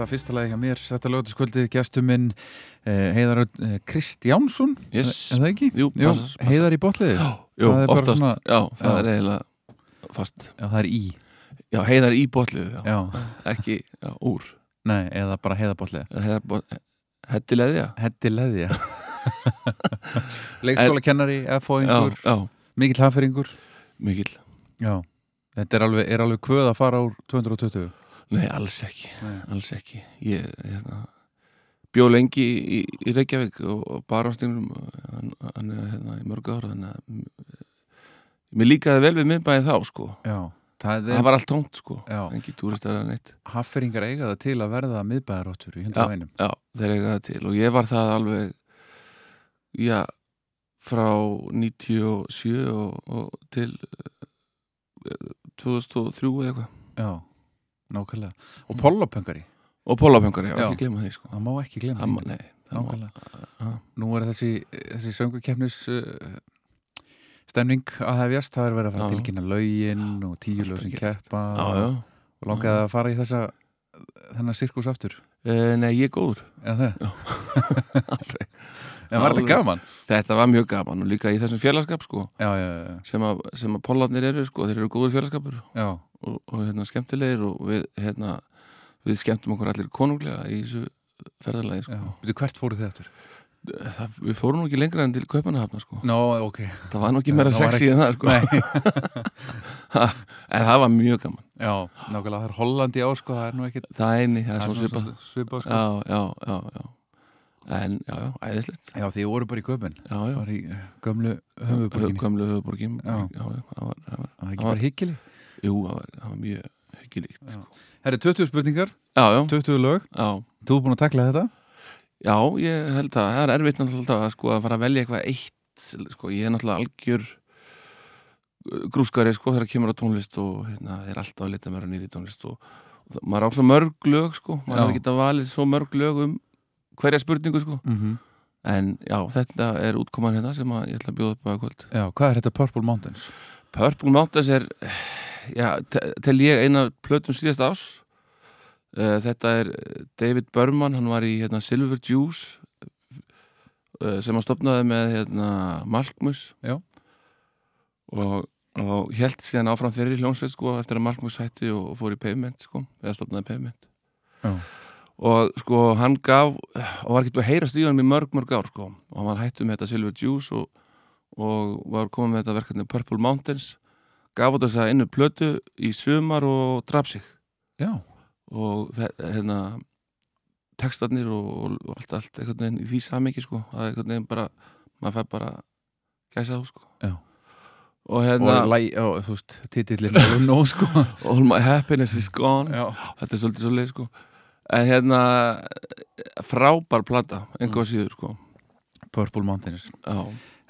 þetta fyrsta lagi hjá mér þetta lögatiskvöldið gestur minn eh, Heiðar eh, Kristjánsson Yes. er það ekki? Jú, passar, passar. Heiðar í botliði jú, oftast, svona- já, það Já. er eiginlega fast. Já, það er í. Já, heiðar í botlið, já, Já, ekki úr. Nei, eða bara heiða botliði heiðar bot, Hetti leðja. Heddi leði, já Leikskóla kennari, já, Mikill haferingur mikill. Já, þetta er alveg, er alveg kvöð að fara úr 220 Nei, alls ekki, Nei. alls ekki. Ég, hérna bjó lengi í, í Reykjavík og, og er hérna í mörg ára þannig að mm, mér líkaði vel við miðbæði þá sko. Já, það það er var allt tómt sko. Engi túristar að neitt. Hafferingar eiga það til að verða miðbæðaráttur í já, 101 já, þeir eiga það til. Og ég var það alveg já, frá 97 og, og til eh, 2003 eða eitthvað. Já, nákvæmlega. Og pollapöngari, og pólapöngar, já, Já. ekki glema því sko. Það má ekki glemma það, má- nei, má, nákvæmlega. Ha. nú er þessi, þessi söngukeppnis uh, stemning að hefjast. Það er verið að fara Já. tilkynna lögin og tíu lög sem keppa já, já, og langaði að fara í þessa þennan sirkus aftur. Uh, nei, ég er góður. Eða? Það Alveg. En var þetta gaman? Þetta var mjög gaman og líka í þessum félagskap sko. Já, já, já, sem að, sem að pólarnir eru sko, þeir eru góður félagskapur. Og, og hérna, skemmtilegir og við, hérna, við skemmtum okkur allir konunglega í þessu ferðalagi sko. hvert fóru þið aftur? það, við fórum nú ekki lengra en til Kaupanahafna sko. Nó, ok. Það var nú ekki meira það sexy en það sko. en það var mjög gaman. Já, nákvæmlega, það er Hollandi á sko, það er nú ekkit það er það er svona svipa svipa, svipa sko. já, já, já, já en já, já, æðislegt. Já, því voru bara í köpun bara í eh, gömlu höfuborginni gömlu höfuborgin Já. það var, það var, það var ekki Það var- bara hyggili jú, það var, það var mjög hyggilíkt Já. Herri, 20 spurningar, já, já, 20 lög. Já. Þú er búin að takla þetta? Já, ég held að það er erfitt náttúrulega að, sko, að fara að velja eitthvað eitt sko, ég er náttúrulega algjör uh, grúskari sko þegar kemur á tónlist og hérna, er alltaf að leta mér að nýri tónlist og, og það, maður á svo mörg lög sko, maður Já. hefur getað valið svo mörg lög um hverja spurningu sko Mm -hmm. en já, þetta er útkoman hérna sem ég ætla að bjóða upp á kvöld Já, hvað er þetta Purple Mountains? Purple Mountains er já, te- tel ég eina plötum síðast ás uh, þetta er eh, David Berman, hann var í hérna, Silver Juice uh, sem hann stopnaði með hérna, Malkmus Já. og, og held síðan áfram þeirri hljónsveit sko, eftir að Malkmus hætti og fór í Pavement sko, eða stopnaði Pavement Já. Og sko hann gaf og var ekki búið að heyrast í honum í mörg mörg ár sko. Og hann var hættu með þetta Silver Juice og, og var komið með þetta verkefni Purple Mountains. Gaf út þess að innu plötu í sumar og draf sig. Já, og hérna textarnir og, og allt, allt einhvern veginn í því samingi sko. Er einhvern veginn bara, maður fær bara gæsa á sko. Já. og hérna og, læ, og þú veist, titillin er nú sko. All my happiness is gone. Já, þetta er svolítið svolítið sko en hérna frábær plata, einhver síður sko. Purple Mountains. Já,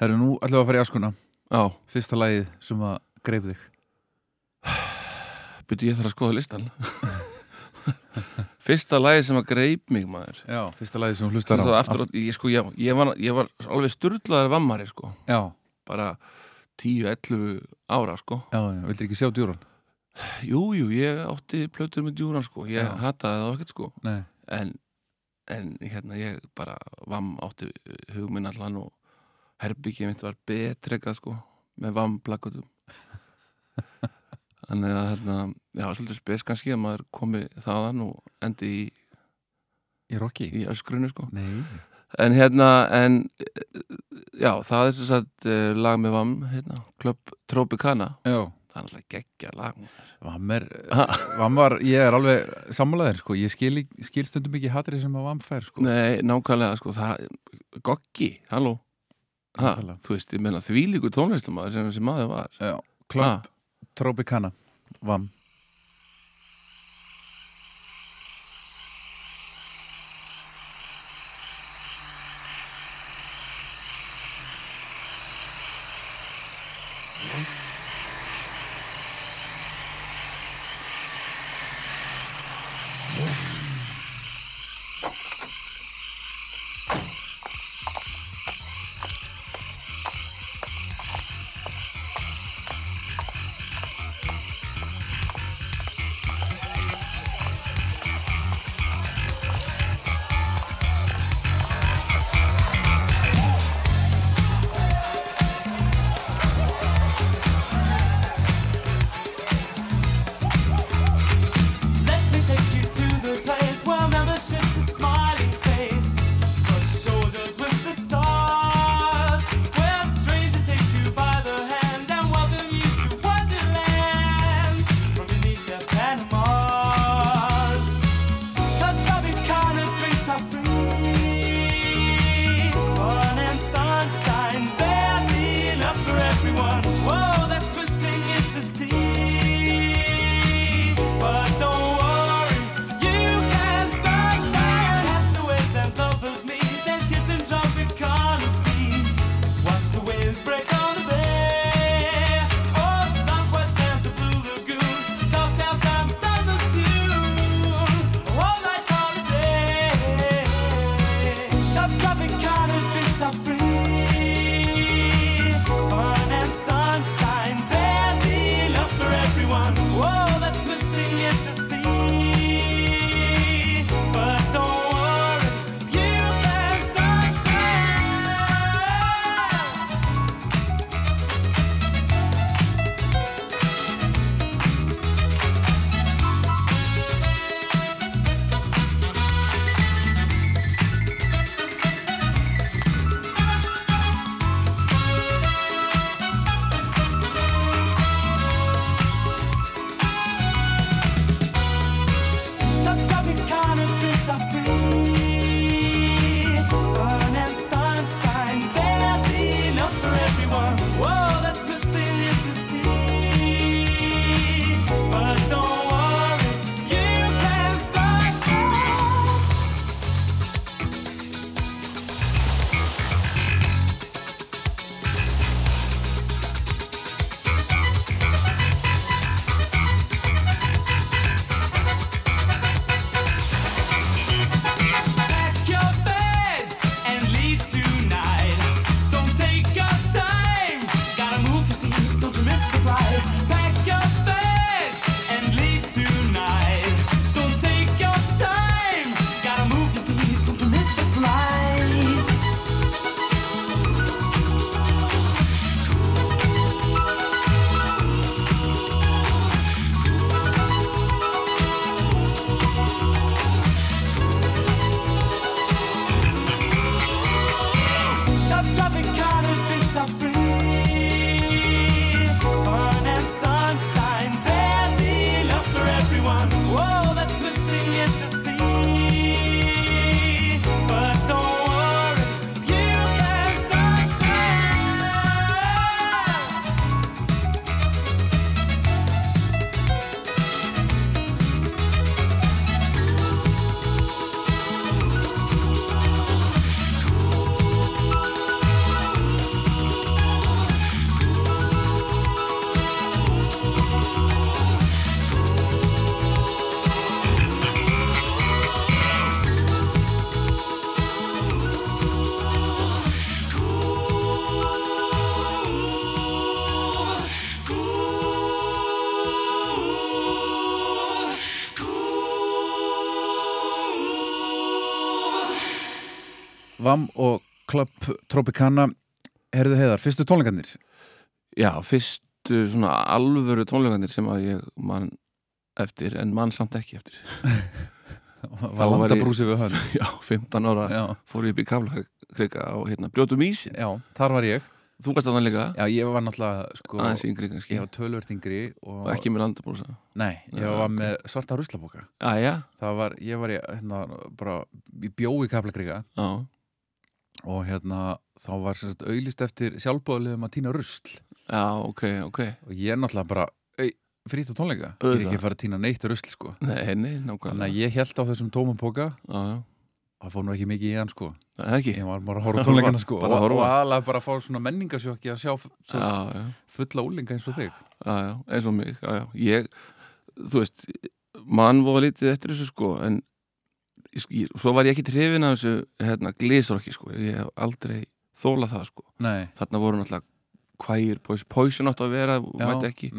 Herru, nú ætlum við að fara í askuna já, Fyrsta lagið sem að greip þig. Byrju ég þarf að skoða listan fyrsta lagi sem að greip mig maður. Já, fyrsta lagið sem hlustar á. Það aftur, ég, sko, ég, ég, var, ég var alveg sturlaður vammari sko. Já, bara 10-11 ára sko. Já, já, vildir ekki sjá djúran? Jú, jú, ég átti plötur með djúran sko. Ég Já. hataði það ekkert sko. En, en hérna ég bara vamm átti hugminn allan og herbyggjið mitt var betrekað sko með vammplakutum þannig að hérna, já, svolítið spes kannski að maður komi þaðan og endi í, í Rocky? í öskrunu sko. Nei. En hérna, en já, það er sem sagt eh, lag með vamm, hérna, Club Tropicana. Já, það er alltaf geggja lag Vam er, Vam var, ég er alveg sammálaðir sko, ég skil, skil stundum ekki hatrið sem að Vam fær sko. Nei, nákvæmlega, sko, það Goggi, halló. Ha. Þú veist, ég meina þvílíku tónlistamæður sem þessi maður var. Já, Club Ha, Tropicana Vam og Club Tropicana. Herðu heiðar, fyrstu tónleikarnir? Já, fyrstu svona alvöru tónleikandir sem að ég mann eftir en mann samt ekki eftir. Var ég- landabrúsi við hönd? Já, 15 ára Já, fór ég upp í kaflakrika á hérna, brjótum ísin já, þar var ég. Þú varst að það líka, Já, ég var náttúrulega sko, aðeins yngri kannski. Ég var tölvört yngri og, og ekki með landabrúsa? Nei, ég Já, var ok. með svarta ruslaboka Já, já, Það var, ég var í, hérna, bara Ég bjó í Kaplakriga já, og hérna, þá var sagt auðlist eftir sjálfbóðulegum að týna rusl. Já, ok, ok. Og ég er náttúrulega bara frýtt á tónleika, ég er ekki fara að týna neitt rusl sko, Nei, nei, þannig nákvæmlega að ég held á þessum tómum póka það fór nú ekki mikið í hann sko. Ekki. Ég var bara að horfa tónleikana sko. Bara að og, aðalega bara að fá svona menningarsjóki að sjá Já, já, fulla úlinga eins og þig. Já, já, eins og mig Já, já, ég, þú veist mann voru lítið eftir þessu sko en ég, svo var ég ekki trefin af þessu hérna, glísrokki sko. Ég hef aldrei þólað það sko. Nei, þarna voru náttúrulega hvægir Poison átt að vera, já, mætti ekki.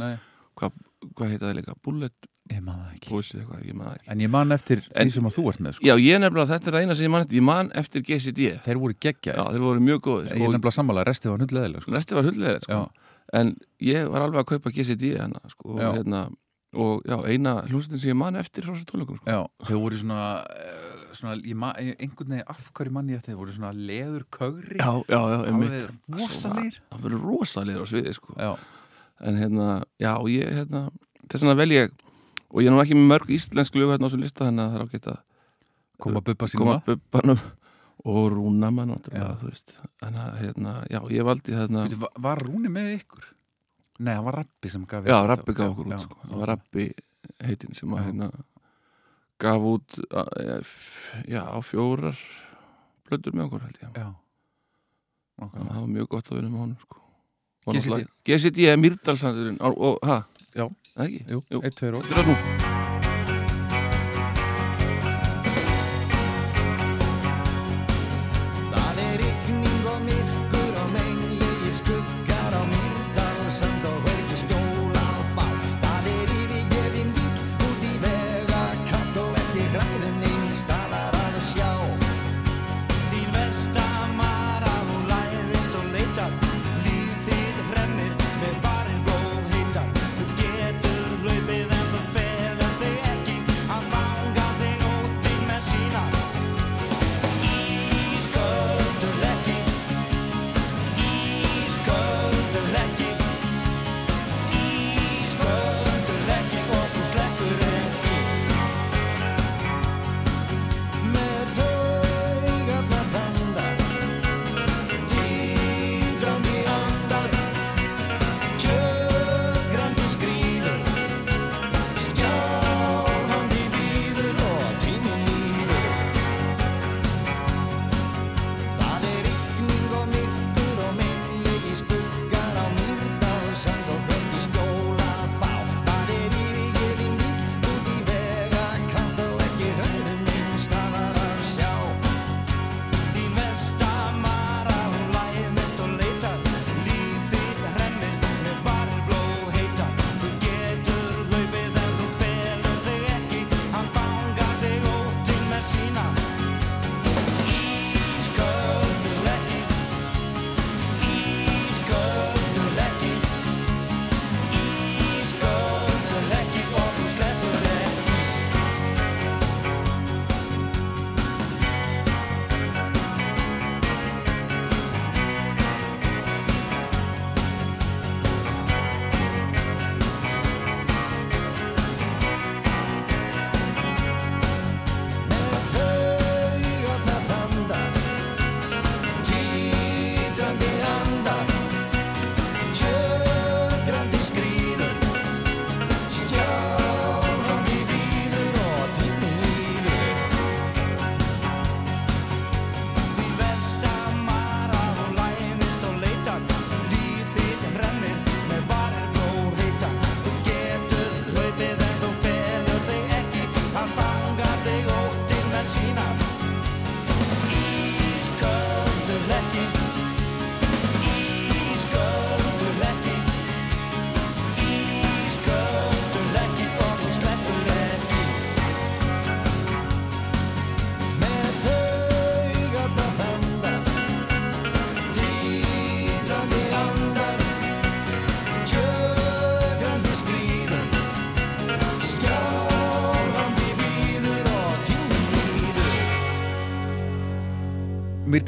hvað heita það líka, Bullet ég man það ekki. maður ekki. En ég man eftir En- því sem að þú ert með sko. Já, ég nefnilega, þetta er eina sem ég man eftir. Ég man eftir GCD Já, Þeir voru geggja, þeir voru mjög góðir ég er nefnilega sammála restið var hundleðilega sko. Resti var hundlega sko. Já, en ég var alveg að kaupa GCD hana, sko, og, Já. hérna, og já, eina hlústin sem ég man eftir frá þessu tónleikum sko. já, þau voru svona, eh, svona man, einhvern veginn af hverju mann ég eftir, þeir voru svona leður kögri? Já, já, já, einmitt. það verður rosalegir á sviði sko. Já, en hérna, já, ég hérna, þess vegna vel ég og ég er nú ekki með mörg íslensk lög hérna á þessum lista þannig að það er ágætt að koma bubba síma koma bubbanum og rúna mann þannig að, hérna, já, ég valdi hérna Var Rúni með ykkur? Nei, það var Rappi sem gaf já, Rappi gaf okkur út, sko. það var Rappi heitin sem að hérna gaf út að, ja, f- já, á fjórar blöður með okkur held ég Já, nákvæmlega. það var mjög gott að vinna með honum sko. Náttúrulega- GCD er Mýrdalsandurinn og, og, hæ? Já. Það ekki? Jú, eitt, tveir og Þetta er það nú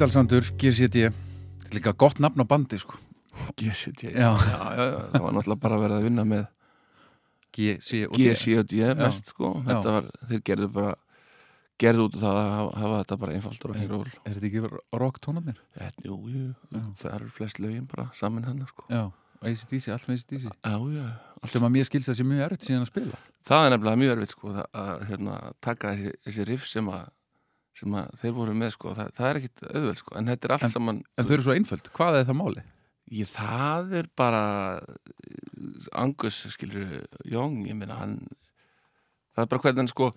Myrdalsandur, GCD líka gott nafn á bandi sko. GCD Já. já, já, það var náttúrulega bara verið að vinna með GCD mest sko. Þetta var, þeir gerðu bara gerðu út af það að hafa, þetta bara einfalt og ról Er þetta ekki rock tónarnir? Jú, jú, það eru flest lögin bara saman hann sko. Já, og ACDC, allt með ACDC Sem að mér skilst það sé mjög erfitt síðan að spila. Það er nefnilega mjög erfitt sko að hérna, taka þessi, þessi riff sem að, sem þeir voru með sko það, það er ekkit auðveld sko, en þetta er allt saman En þau eru svo einföld, hvað er það máli? ég, það er bara Angus skilur Jóng, ég meina hann það er bara hvernig hann sko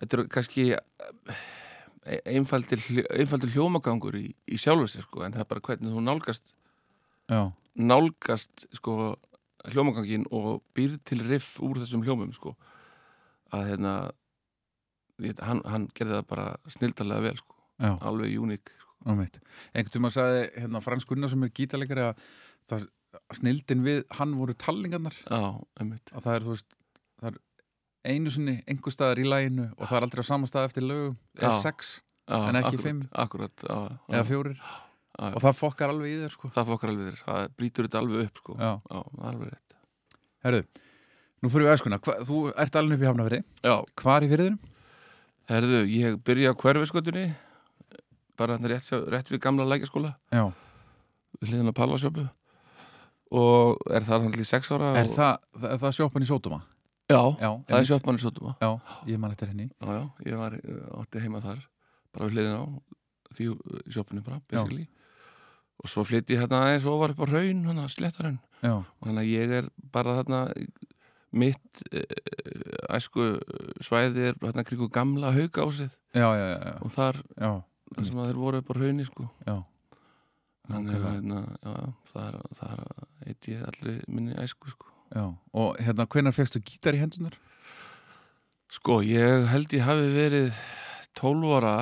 þetta er kannski eh, einfaldir, einfaldir hljómagangur í, í sjálfu sér sko, en það er bara hvernig þú nálgast Já, nálgast sko hljómagangin og býr til riff úr þessum hljómum sko. Að hérna ég, hann, hann gerði það bara snildarlega vel sko, já, alveg uník sko. á Einhvern tíma sagði hérna Frans Gunnar sem er gítarleikari að það, snildin við hann voru einmitt. Að það er, veist, það er einu sinni einhver staðar í læginu og það er aldrei á sama stað eftir lögum. Er sex En ekki akkurat, fimm? akkurat, já, já, eða fjórir. Já. og það fokkar alveg í þér sko. Það fokkar alveg þér, það brýtur þetta alveg upp sko, alveg rétt. Herru, nú fyrir við Hva, þú ert alveg upp í Hafnafri, já, hvar í fyrirðinum? Herðu, ég byrja á hverfiskötunni bara hérna rétt, rétt við gamla lækjaskóla. Já, við hliðin á Pallasjópu. Og er það hann til sex ára er og, það, það, það sjópan í Sótuma? já, Já, það er sjópmann í Sotuma Já, ég man eftir henni. Já, já, ég var, eh, átti heima þar bara við hliðin á því sjópunni bara, basically. Og svo flytti ég hérna aðeins og var upp á raun hérna, sléttarinn Já, og þannig að ég er bara þarna mitt e, æsku svæði er hérna kringu gamla haugásið. Já, já, já, já, og þar, þar sem að þeir voru upp á raunni sko. Þannig að hérna, það er eitt ég allri minni æsku sko. Já. Og hérna, hvenær fegstu gítar í hendunar? Sko, ég held ég hafi verið 12 ára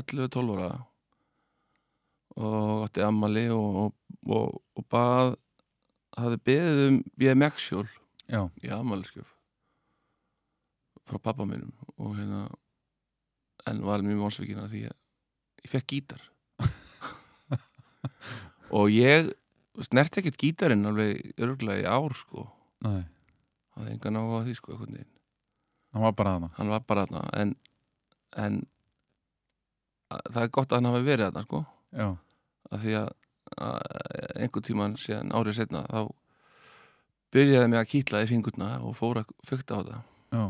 11-12 ára og átti ammali og, og, og, og bað hafði beðið um BMX hjól Já, í ammaliskjöf frá pappa mínum og hérna en var mjög málsvíkina því að ég fekk gítar. Og ég snert ekkert gítarinn alveg örgulega í ár sko. Nei, hafði engan á því sko hann var bara þarna. Hann var bara þarna en, en að, það er gott að hann hafi verið þarna sko. Já, af því að, að einhvern tíman síðan árið setna þá byrjaði mig að kýtla í fingurna og fór að fykta á það. Já,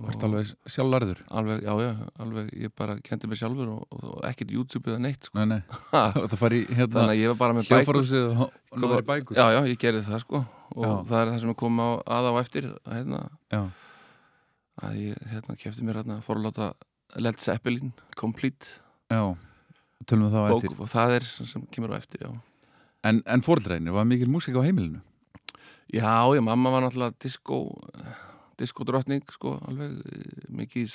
og varst alveg sjálflarður alveg, já, já, alveg ég bara kendi mig sjálfur og, og, og ekkert YouTube eða neitt sko. Nei, nei, þetta fari í hérna þannig að ég var bara með bækur. og, og náður í bækur. Já, já, ég gerði það sko. Og Já. það er það sem er komið á, að á eftir hérna, Já, að ég hérna, kefti mér hérna forláta Led Zeppelin Complete. Já, tölum við það á eftir. og það er sem, sem kemur á eftir, já. En, en fóreldræðinu, var mikil músík á heimilinu? Já, já, mamma var náttúrulega disco disco drottning, sko, alveg eh, mikið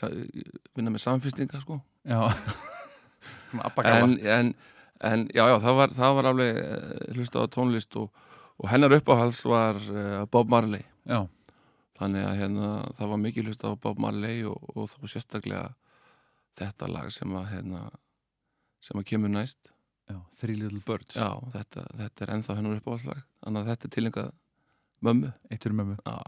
vinna með samfistinga, sko. Já. En, en, en já, já, það var, það var alveg uh, hlusta á tónlist og, og hennar uppáhals var uh, Bob Marley. Já, þannig að hérna, það var mikið hlusta á Bob Marley og, og þá sérstaklega þetta lag sem að hérna, sem að kemur næst. Já, Three Little Birds. Já, þetta, þetta er ennþá hennar uppáhalslag þannig að þetta er tilengað mömmu. Eitt fyrir mömmu. Já,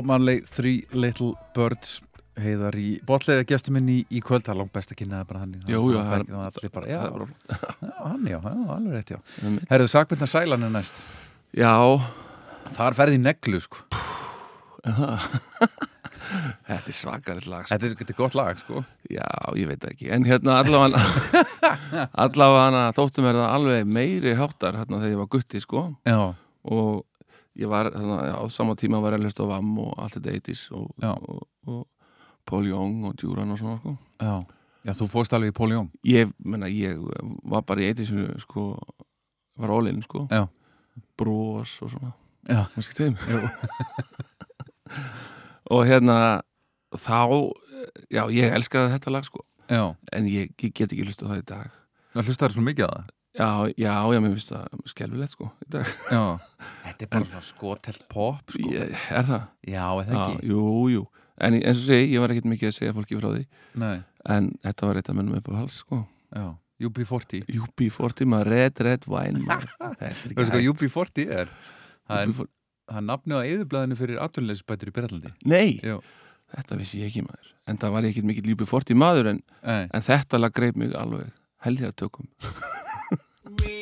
Bob Marley, Three Little Birds heiðar í botlega gestur minn í, í kvöld. Það er langt best að kynna það bara hann Jú, jú, það er- allir bara, já, hann já, alveg rétt, já. Herðu, sakbyrna sælan er næst. Já, Þar ferði neglu, sko. Þetta er svakaritt lag sko. Þetta er, gott lag, sko. Já, ég veit ekki. En hérna allavega allavega þóttum er það alveg meiri háttar hérna þegar ég var gutti sko. Já, og ég var hérna, á sama tíma var ég að hlusta á VAM og allt þetta 80s og, og, og Paul Young og Duran og svona sko. Já. Já, þú fórst alveg í Póli Jón ég, menna, ég var bara í 80s sko, var all-in sko. Já. bros og svona. Já, kannski þeim og hérna þá, já, ég elskaði þetta lag sko. Já. En ég, ég get ekki hlusta það í dag. Það hlustaður svo mikið á það já, já, já, mér finnst það skelfilegt sko í dag. Já. Þetta er bara svona skotelt pop, sko. Ég, er það? Já, eða Já, ekki? Jú, jú, en eins og segi, ég var ekkert mikið að segja fólki frá því. Nei, en þetta var eitt að minnum upp á hals sko. Já UB40 UB40 maður, red, red wine maður. þetta er ekki hvað hægt. UB40 er? Það er, UB40 það er nafnið á eðublaðinu fyrir atvinnuleysbætur í Breitlandi Nei, Jú. þetta vissi ég ekki maður. En það var ekkert mikill UB40 maður en, en þetta lag greip mig alveg helgja tökum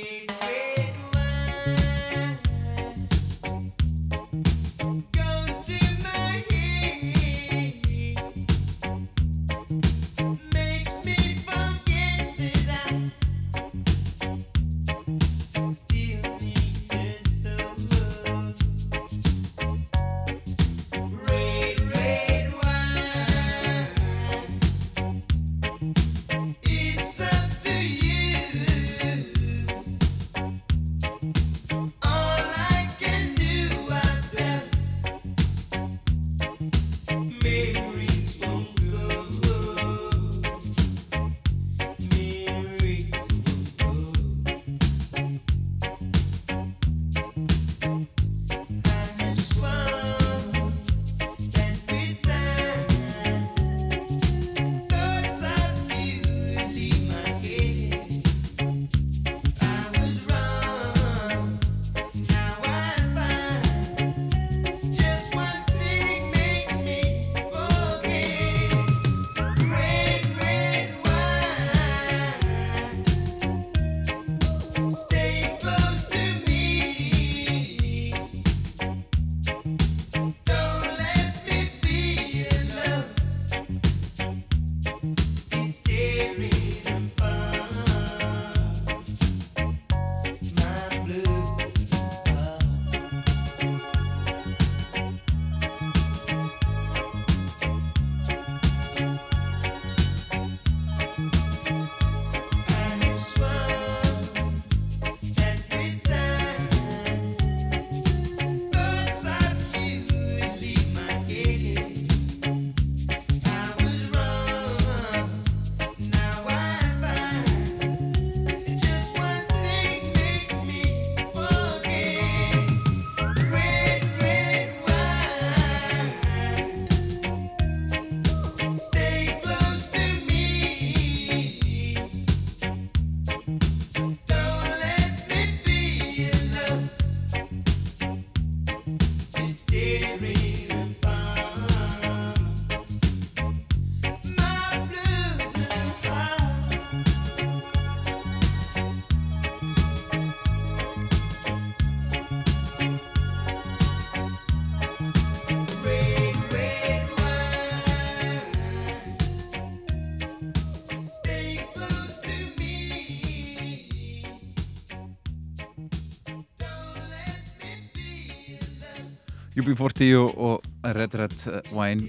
UB40 og, Red Red Wine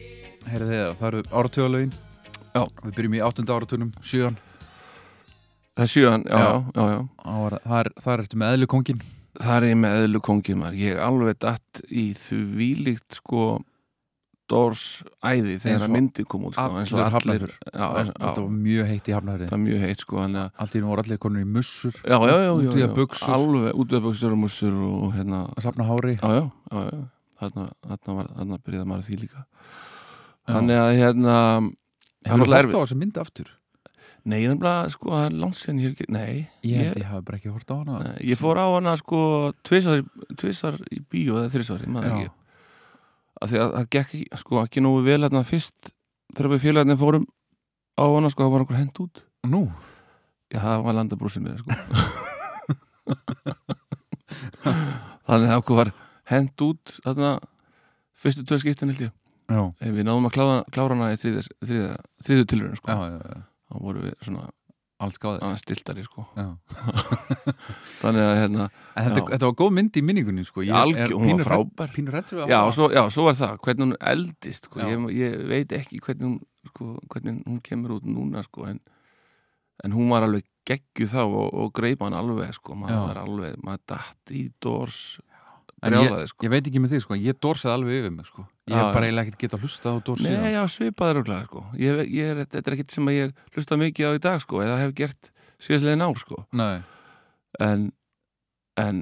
heyrðu þið það, eru áratugalögin Já. Við byrjum í áttunda áratugnum, sjöan. Það er sjöan, já, Já. já, já, já. Það er, það er eftir með eðlu kongin Það er ég með eðlu kongin maður. Ég alveg datt í þvílíkt sko Dors æði þegar að myndi kom út sko, eins og allir já, eins, Þetta var mjög heitt í hafnafjörði það er mjög heitt sko nú voru allir konur í mussur Já, já, já, já, já, alveg útvíðaböksur og mussur og hérna að safna hári. Já, já, já, já. Þarna, þarna, byrjaði maður því líka. Þannig að hérna Hefur þú hort á þessu mynd aftur? Nei, ég er nefnilega, sko, það er ekki, nei Ég held ég hafi bara ekki hort á hana. Nei, ég fór á hana sko tvisar, tvisar í bíó eða þrisvar, ég maður ekki. Að því að það gekk ekki, sko, ekki nógu vel hérna fyrst þegar við félagarnir fórum á hana, sko, það var okkur hend út. Nú, Já, það var landabrúsin með, sko. Þannig að okkur var hend út þarna fyrstu tvö skiptin held ég já, Ef við náðum að klára, klára hana í þriðja, þriðja, þriðju tilurinn sko. já, já, já. þá vorum við svona aðeins stiltari sko. Já. þannig að hérna En þetta, Já. þetta var góð mynd í minningunni sko. Ég Algjör- hún var frábær. Rættur já, svo, já, svo var það, hvernig hún eldist sko. Já. ég, ég veit ekki hvernig hún sko, hvernig hún kemur út núna sko, en, en hún var alveg geggju þá og, og greip hann alveg sko. maður Já. var alveg, maður datt í dors En ég, brjálaði sko. ég veit ekki með þig, sko. ég dorsaði alveg yfir mig sko. Ég hef bara eiginlega ekkert getað hlustað á dors Nei, já, svipaður og sko. ég, ég er, þetta er ekkit sem að ég hlusta mikið á í dag sko, eða hef gert síðastlegin ár sko. Nei, en, en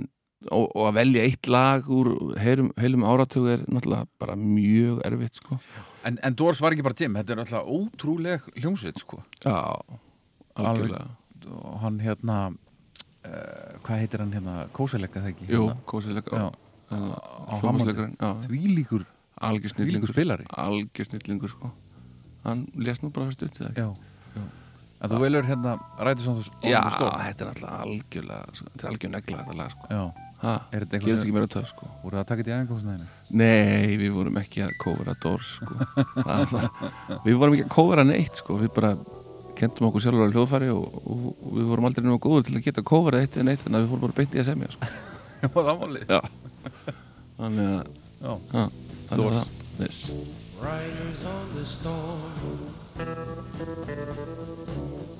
og, og að velja eitt lag úr heilum, heilum áratug er náttúrulega bara mjög erfitt sko. en, en Dors var ekki bara tím Þetta er alltaf ótrúleg hljómsveit sko. Já, algjörlega og hann hérna uh, hvað heitir hann hérna Kósalegga það ekki Jú, hérna, því líkur, því líkur spilari algjör snillingur sko. hann lést nú bara fyrir stutt já, já. en þú velur hérna þú Já, þetta er náttúrulega algjörlega sko, þetta er algjör negla þetta lag sko. er þetta eitthvað sem töf sko. voru það að taka þetta í æfingkostnæðinu Nei, við vorum ekki að kóvera Dors sko. Það var, við vorum ekki að kóvera neitt sko. við bara kentum okkur sjálfur á hljóðfæri og, og, og við vorum aldrei nefnum góður til að geta kóvera eitt neitt þannig að við fórum bara beint í að semja sko. já, það máli Já Þannig að já, ha, þannig var það yes. Riders on the storm.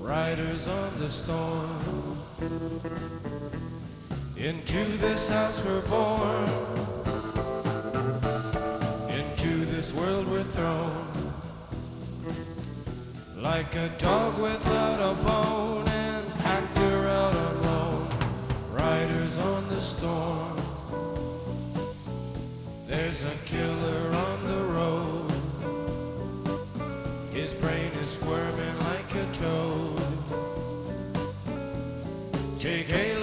Riders on the storm. Into this house we're born. Into this world we're thrown. Like a dog without a bone, an actor out alone. Riders on the storm. There's a killer on the road. His brain is squirming like a toad. Take a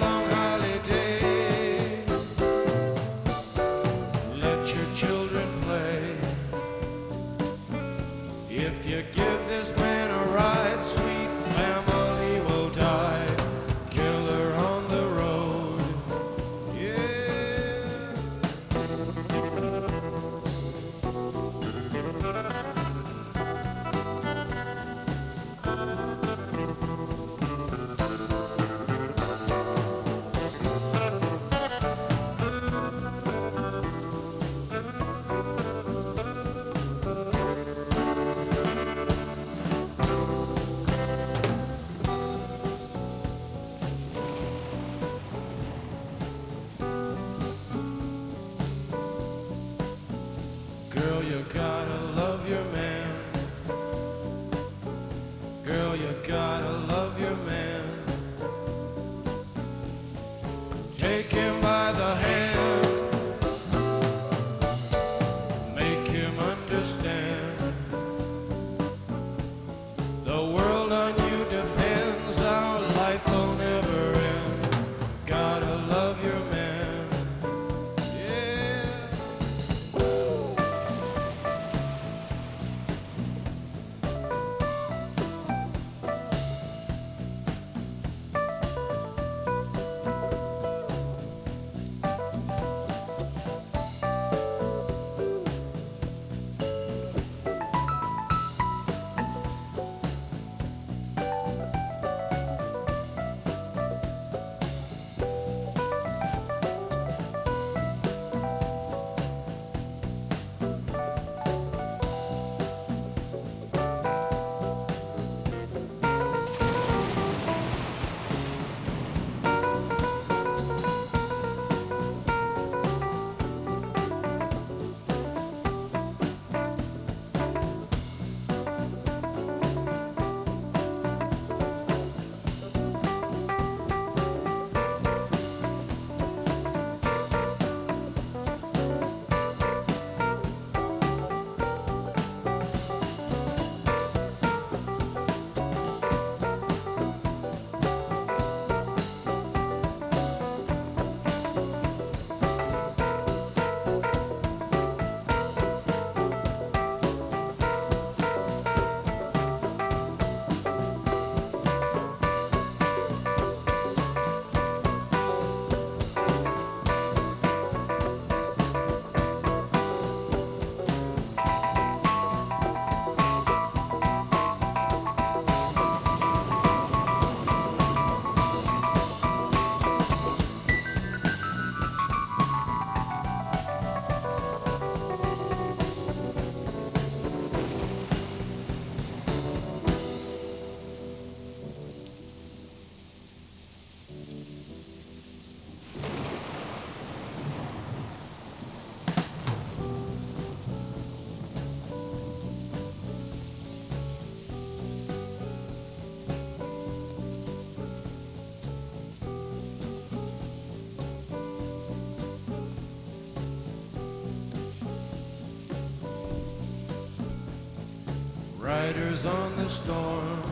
Riders on the storm.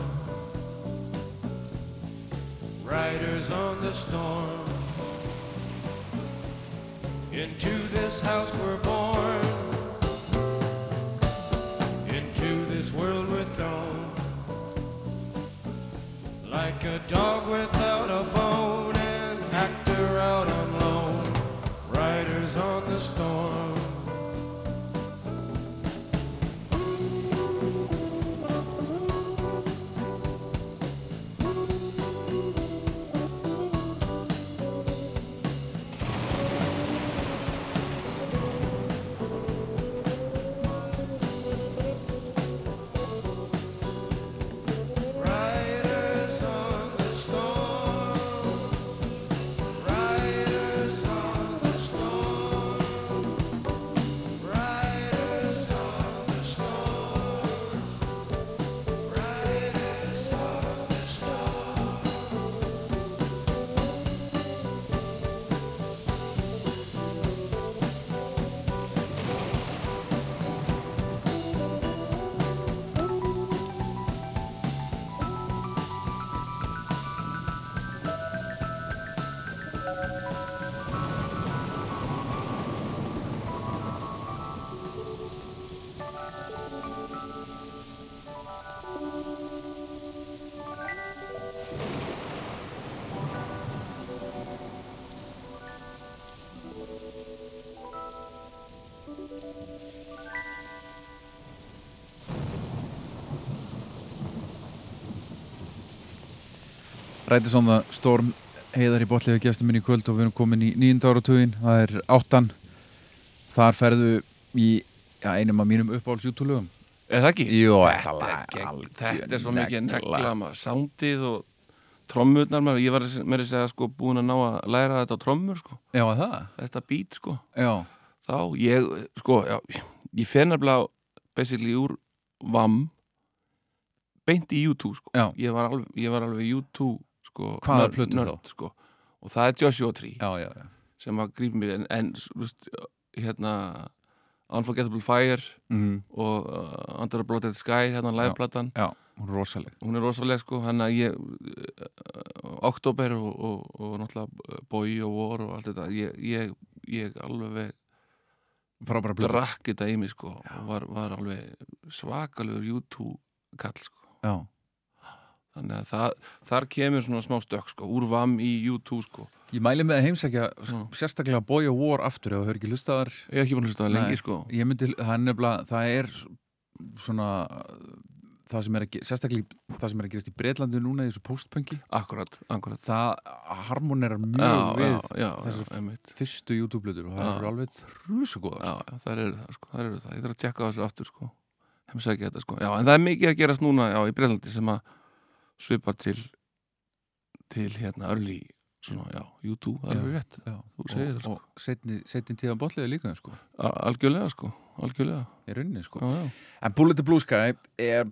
Riders on the storm. Into this house we're born. Rætis on the Storm heiðar í botliðu gestum minn í kvöld og við erum komin í nýjunda áratugin það er áttan. Þar ferðu í já, einum af mínum uppáhalds YouTube-lögum. Er það ekki? Jú, þetta gegn, þetta er svo mikið negla maður, soundið og trommurnar maður, ég var með að sko búin að ná að læra þetta á trommur sko, Já, það? þetta beat sko. Já, þá, ég, sko, já, ég fer nefnilega basically úr VAM beint í YouTube sko, Já. ég var alveg, ég var alveg YouTube sko, Hvaða nörd- plötur nörd, sko, og það er Joshua Tree já, já, já. sem að grípa mig en, en veist, hérna Unforgettable Fire Mm, og uh, Under a Blooded Sky hérna liveplatan, já hún er rosaleg. Hún er rosalega sko hann að ég uh, Oktober og, og, og náttúrulega Boy og War og allt þetta ég, ég, ég alveg drakk þetta í mig sko og var, var alveg svakalegur YouTube kall sko. Já, þannig að það, þar kemur svona smá stökk sko úr vam í YouTube sko. Ég mæli með að heimsækja sérstaklega Boy of War aftur ef þú hefur ekki lustaðar ég hef ekki búin að hlusta það lengi sko. Ég myndi, það er nefnilega, það er svona það sem er að, sérstaklega það sem er að gerast í Breitlandi núna í þessu postpunki akkurat, akkurat. Það harmonerar mjög já, við já, já, þessar fyrstu YouTube-blöður og það eru alveg þrjusu góðar já, já, það eru það sko, það eru það, ég þarf að tjekka þessu aftur sko. Heimsækja þetta sko, já, en það er mikið að gerast núna já, í Breitlandi sem að svipa til til hérna örli svona, já, YouTube, það er rétt Já, Þú segir það, og, sko. og setni, setni tíðan botliði líka sko, algjörlega sko, algjörlega í rauninni sko. já, en Bullet the Blue Sky er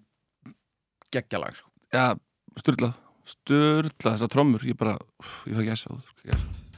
geggjalag sko. já styrlað, styrlað þessar trommur, ég bara, úff, ég fæ gæsa á það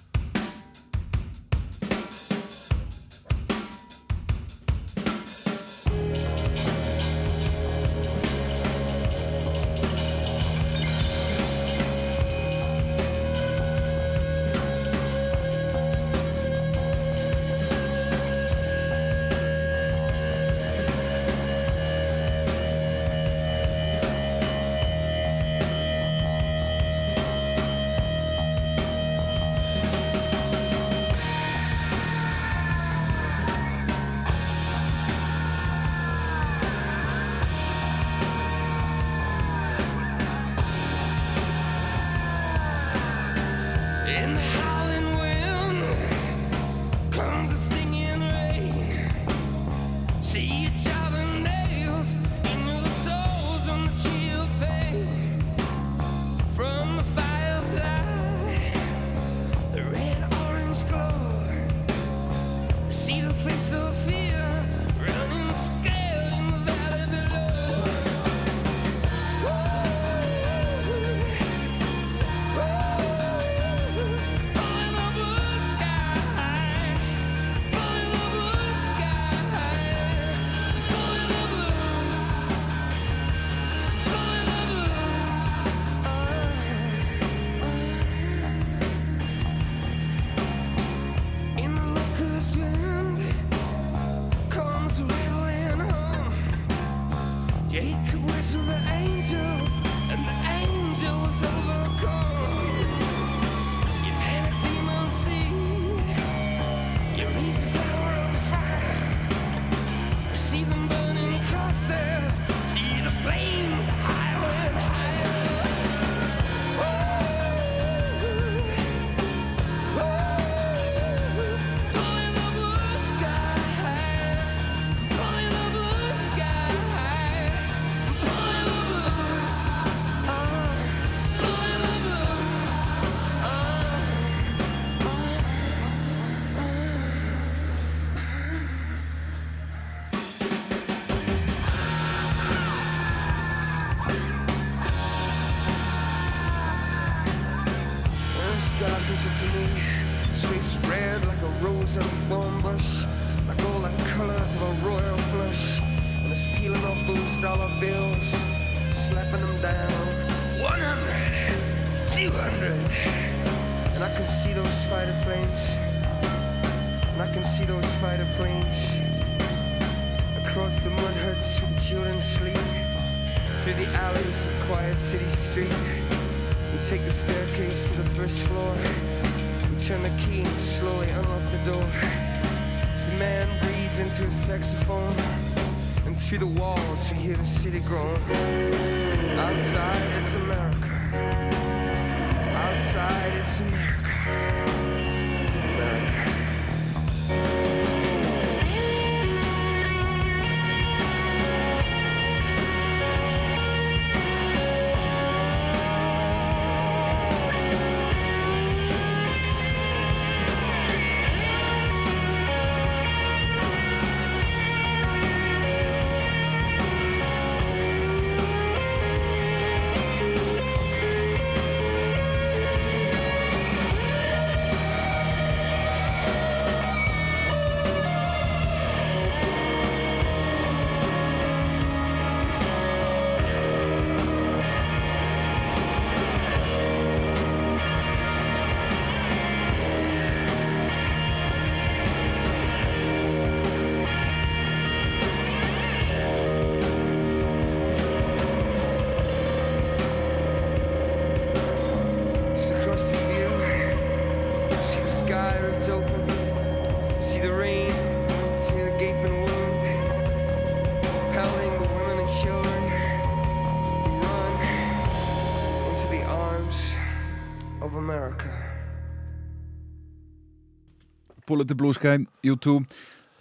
Bullet the Blue Sky, YouTube.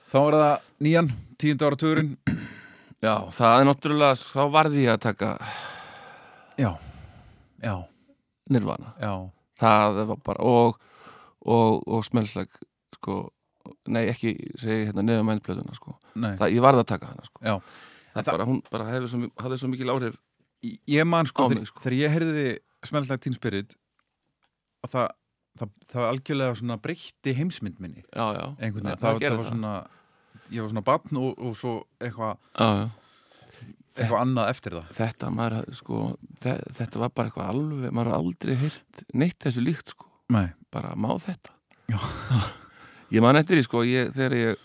Þá er það nýjan, tíund ára törun Já, það er náttúrulega, þá varði ég að taka Já, já, nirvana. Já. Það var bara og, og, og smelsleg sko, nei ekki segi hérna neðum mændplötuna sko. Það, ég varð að taka hana sko. það það- bara, hún bara hefði svo, hafði svo mikil áhrif Ég man sko, þegar, mig, sko. þegar ég heyrði smeltlag Teen Spirit og það, það, það algjörlega svona breytti heimsmynd minni. Já, já, einhvern veginn, það, það, það, var svona ég var svona batn og, og svo eitthvað eitthvað annað eftir það. Þetta, maður, sko, þe þetta var bara eitthvað alveg, maður hafði aldrei heyrt neitt þessu líkt sko, Nei, bara má þetta? Ég man eftir því sko ég, þegar ég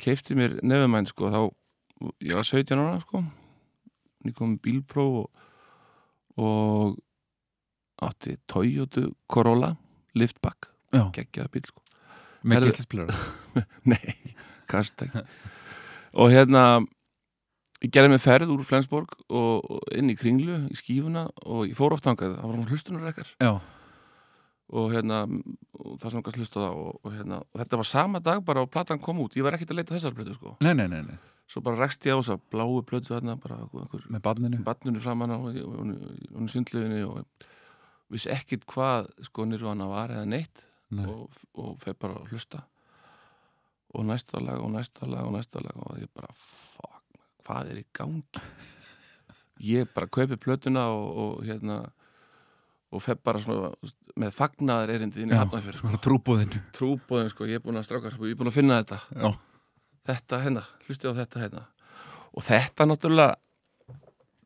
keifti mér nefumæn sko þá, ég var 17 ára sko. Ég kom með bílpróf og, og átti Toyota Corolla liftback, geggjaða bíl sko með gíslispilur Nei, kastek Og hérna Ég gerði mig ferð úr Flensborg og, inn í kringlu, í skífuna og ég fór oft þangað, það var hún hlustunar ekkar Já, og hérna og það sem kannski hlusta það og, og, hérna, og þetta var sama dag bara og platan kom út ég var ekkert að leita þessar plötu sko nei, nei, nei, nei svo bara rekst ég á þess að bláu plötu þarna bara einhver með barninu batnunni framan á hún í sundluðinni og vissi ekkert hvað sko nýrvana var eða neitt Nei. og, og feð bara að hlusta. Og næsta lag og næsta lag og næsta lag og ég bara fuck, hvað er í gangi? Ég bara kaupi plötuna og, og hérna og feð bara svona með fagnaðar erindið inn í hafnafjörð sko. Svona trúbúðin trúbóðin sko, ég er búin að strákar ég er búin að finna þetta. Já, þetta hérna, hlusti á þetta hérna. Og þetta náttúrulega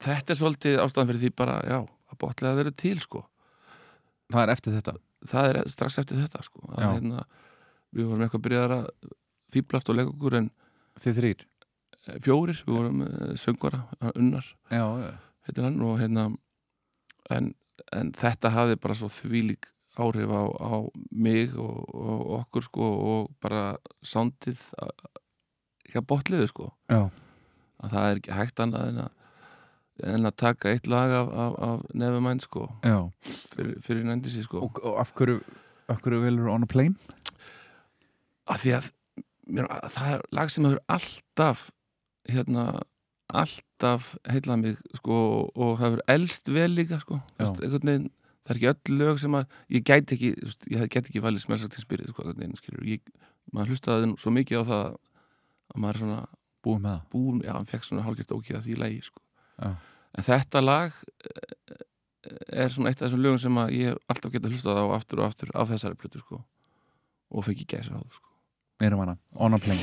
þetta er svolítið ástæðan fyrir því bara, já, að botlega verið til sko það er eftir þetta. Það er strax eftir þetta sko. Að, hérna, við vorum eitthvað byrjaðar að fýblast og leika okkur en Þið þrýr eh, fjórir, við vorum söngvara, unnar. Já, já, hann og hérna en, en þetta hafði bara svo þvílík áhrif á, á mig og, og okkur sko og bara sándið hjá botliðu sko. Já. að það er ekki hægt annað en að, en að taka eitt lag af, af, af nefumæn sko fyrir, fyrir nændisi sko Og, og af hverju, af hverju velur on a plane? að því að, mér, að það er lag sem hefur alltaf hérna alltaf heillað mig sko og það hefur elst vel líka sko. Vist, veginn, það er ekki öll lög sem að ég gæti ekki, ég gæti ekki valið smelsa til spyrið sko maður hlustaði svo mikið á það að maður er svona Búið með það búin, já, hann fekk svona hálfgjört ókið að því lagi sko. Já. en þetta lag eh, er svona eitt af þessum lögum sem að ég hef alltaf getað hlustað á aftur og aftur af þessari plötu sko. Og fekk ég gæsa á það sko Erum hana, on a plane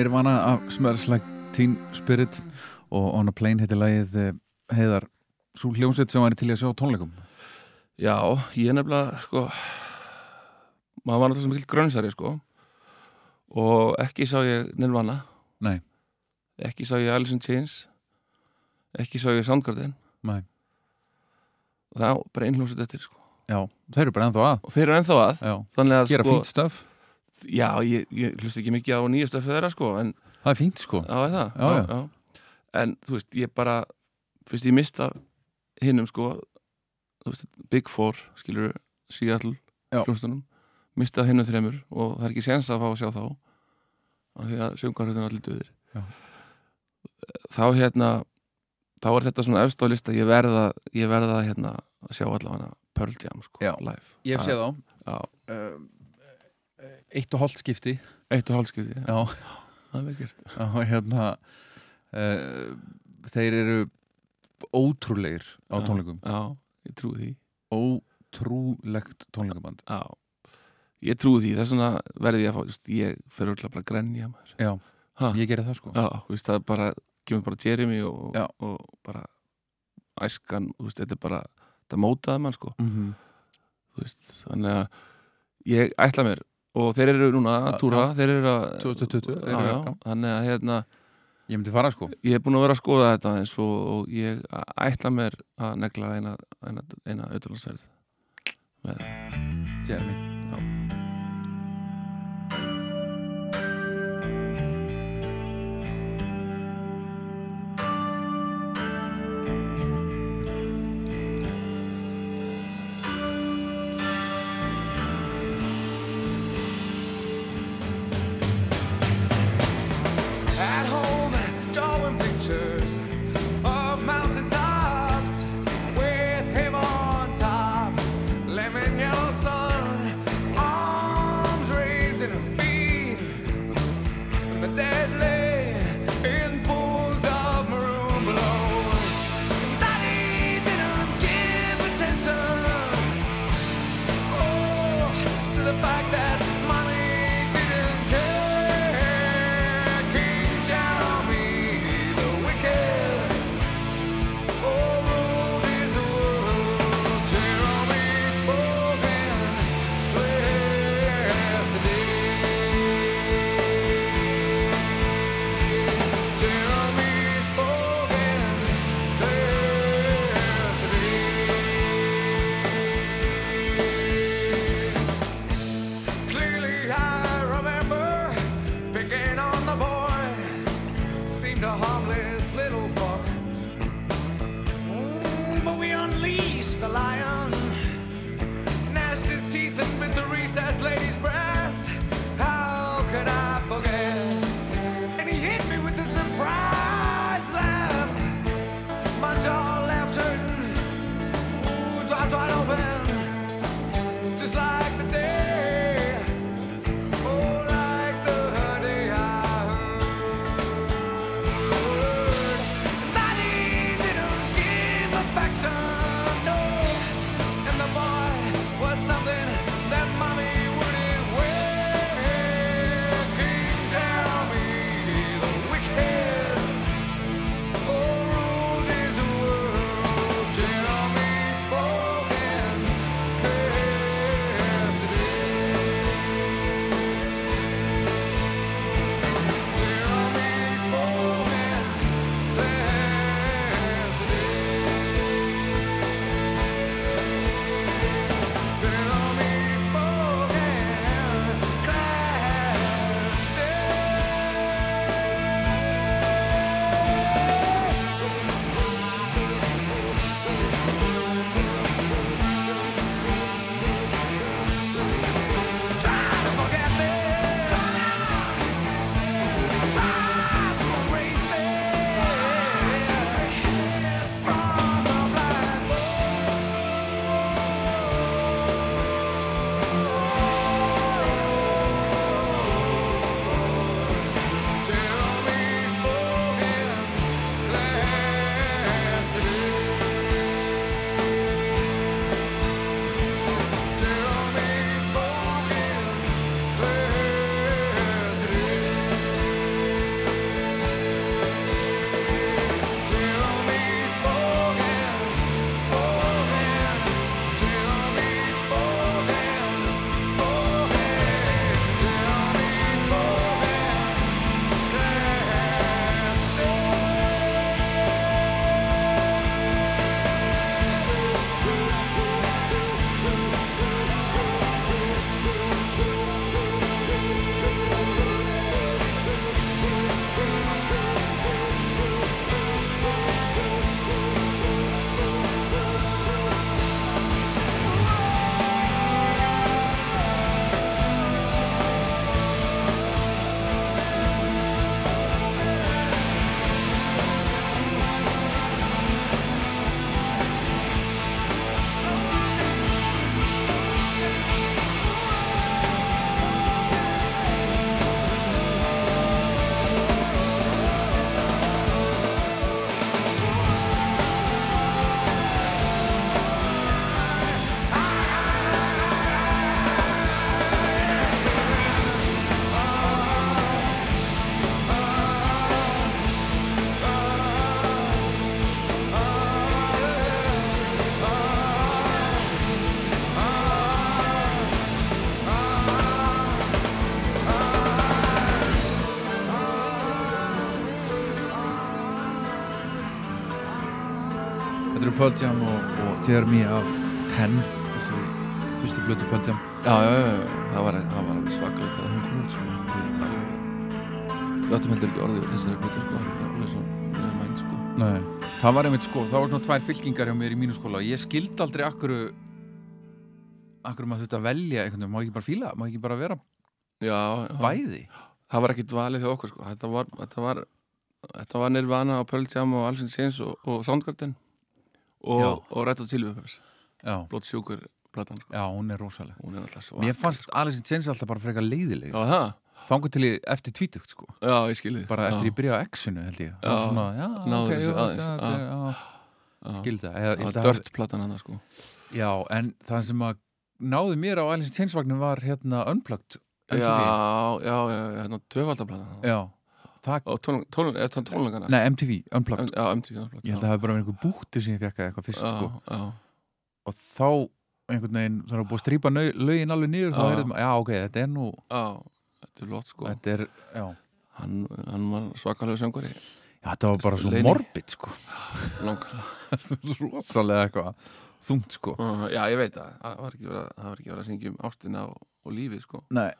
Nirvana af Smells Like Teen Spirit og On a Plane heitir lagið eh, heiðar svo hljómsveit sem væri til að sjá tónleikum. Já, ég er nefnilega sko maður var náttúrulega svo mikill grönsari sko og ekki sá ég Nirvana. Nei, ekki sá ég Alice in Chains. Ekki sá ég Soundgarden. Nei, og það er bara einhljómsveit eftir sko. Já, þeir eru bara ennþá að. Og þeir eru ennþá að. Að gera sko, fínt stöf já, ég, ég hlust ekki mikið á nýja stöfið þeirra sko en Það er fínt sko er það? Já, já. En þú veist, ég bara fyrst ég mista hinnum sko þú veist, Big Four, skilur Seattle, Já. hljóstunum mista hinnum þremur og það er ekki séns að fá að sjá þá af því að sjöngvarhjöldin allir döðir þá hérna þá er þetta svona efst á lista ég verða, ég verða hérna að sjá allavega Pearl Jam sko, Já. live Ég Já, þá uh, Eitt og hálft skipti. Eitt og hálfskipti Já, það er gert. Og hérna uh, þeir eru ótrúlegir á Já. tónleikum. Já, ég trúi því. Ótrúlegt tónleikaband. Já, ég trúi því. Þess vegna verði ég að fá, just, ég fer öll að bara grenja maður. Já, ha, ég gerir það sko. Já, veist, það er bara, kemur bara Jeremy og, Já. og bara æskan, þú veist, þetta er bara það mótaði mann, sko, mm -hmm. veist þannig að ég ætla mér og þeir eru núna að túra, þeir eru að 2020 já, eru- já, þannig að hérna ég myndi fara sko. ég hef búin að vera að skoða þetta eins og, og ég ætla mér að negla eina, eina, eina auðvitaðsverð með Jeremy Pearl Jam og, og Jeremy af Penn þessi fyrstu blötu Pearl Jam Já, já, já, já, það var, það var alveg svakalegt þegar hún kom út sko. Við alveg- áttum heldur ekki orðið þessari plötu sko, alveg svo neður mæn sko. Nei. Það var einmitt sko, það var svona tvær fylkingar hjá mér í mínu skóla ég skildi aldrei akkur akkur maður þetta velja einhvern veginn, má ekki bara fíla, má ekki bara vera Já, bæði það var ekkit valið hjá okkur sko. Þetta var, þetta var, þetta var Nirvana og Pearl Jam og Alice in Chains og, og Soundgarden. Og, og Chili Peppers Já, Blótt sjúkur platan sko. já, hún er rosaleg. Hún er svo Mér fannst Alice in Chains alltaf bara frekar leiðileg. Já, það? Fangu til ég eftir tvítugt sko. Já, ég skilði bara eftir já. ég byrja á X-inu held ég. Já. svona, já, Náðu ok, þessu aðeins, skildi það. Dört platan hann sko. Já, en það sem að náði mér á Alice in Chains vagnum var hérna Unplugged Já, já, já, já, hérna tvöfaldaplatan Já, það, er það tónleikana? nei, MTV, Unplugged. Já, MTV platan Ég held að það hefði bara verið einhver búti sem ég fekk eitthvað fyrst sko. og þá einhvern veginn þannig að búið að strýpa lögin alveg niður þá Já. heyrðum, já ok, þetta er nú já Þetta er lott sko. Þetta er, já, Hann, hann var svakalega söngari já þetta var bara svo Leini. morbid sko. Langar. Rosalega eitthvað þungt sko. Já, ég veit það Það var ekki verið að, það var ekki verið að syngja um ástina og, og lífið sko. Nei.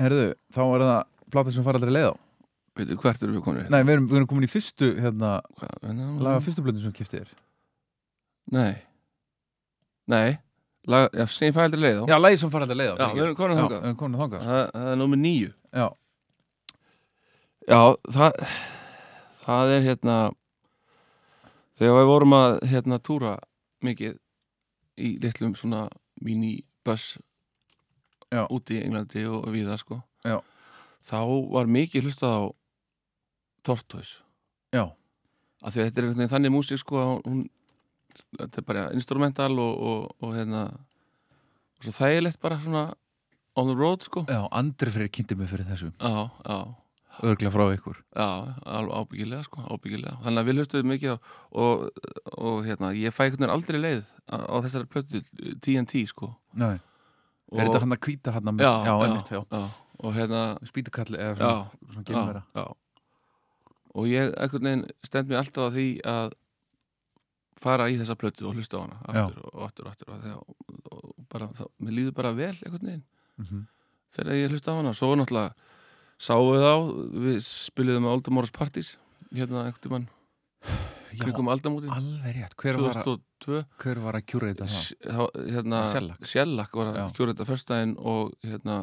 Herðu, þá er það plata sem fara aldrei leið á. Veitu, hvert eru við komin? Nei, við erum, við erum komin í fyrstu hérna, hérna, laga fyrstu blöndin sem kiptið er Nei. Nei. Lag, Já, sem fældri leið á. Já, lagi sem fara aldrei leið á Já, við erum komin við þangað. Sko. Það, það er númer níu. Já, Já, það það er hérna þegar við vorum að hérna túra mikið í litlum svona mini-bus Já. úti í Englandi og viða sko. Já. Þá var mikið hlustað á Tortoise. Já, að þetta er einhvern veginn þannig músík sko hún, þetta er bara instrumental og, og, og hérna og svo þægilegt bara svona on the road sko. Já, Andri Freyr kynnti mig fyrir þessu. Já, já. Örgla frá ykkur. Já, alveg ábyggilega sko, ábyggilega. Þannig að við hlustuðum mikið á og, og hérna, ég fæ einhvern veginn aldrei leið á, á þessari plötu TNT sko. Nei, Og, er þetta hann að kvíta hann Já, já, já, einmitt, já. já. Og hérna, Spýtukalli eða svona, svona já. Og ég einhvern veginn stend mér alltaf að því að fara í þessa plötu og hlusta á hana aftur og aftur og aftur og, og, og bara, þá, mér líður bara vel einhvern veginn Mhm. þegar ég hlusta á hana svo náttúrulega sáum við á við spiliðum með Old Morris Parties hérna einhvern tímann Já, kringum aldamótin. Alveg rétt. Hver var, að, 2002 hver var að kjúra þetta það? Hérna. Shellac. Var að Já. kjóra þetta föstudaginn og hérna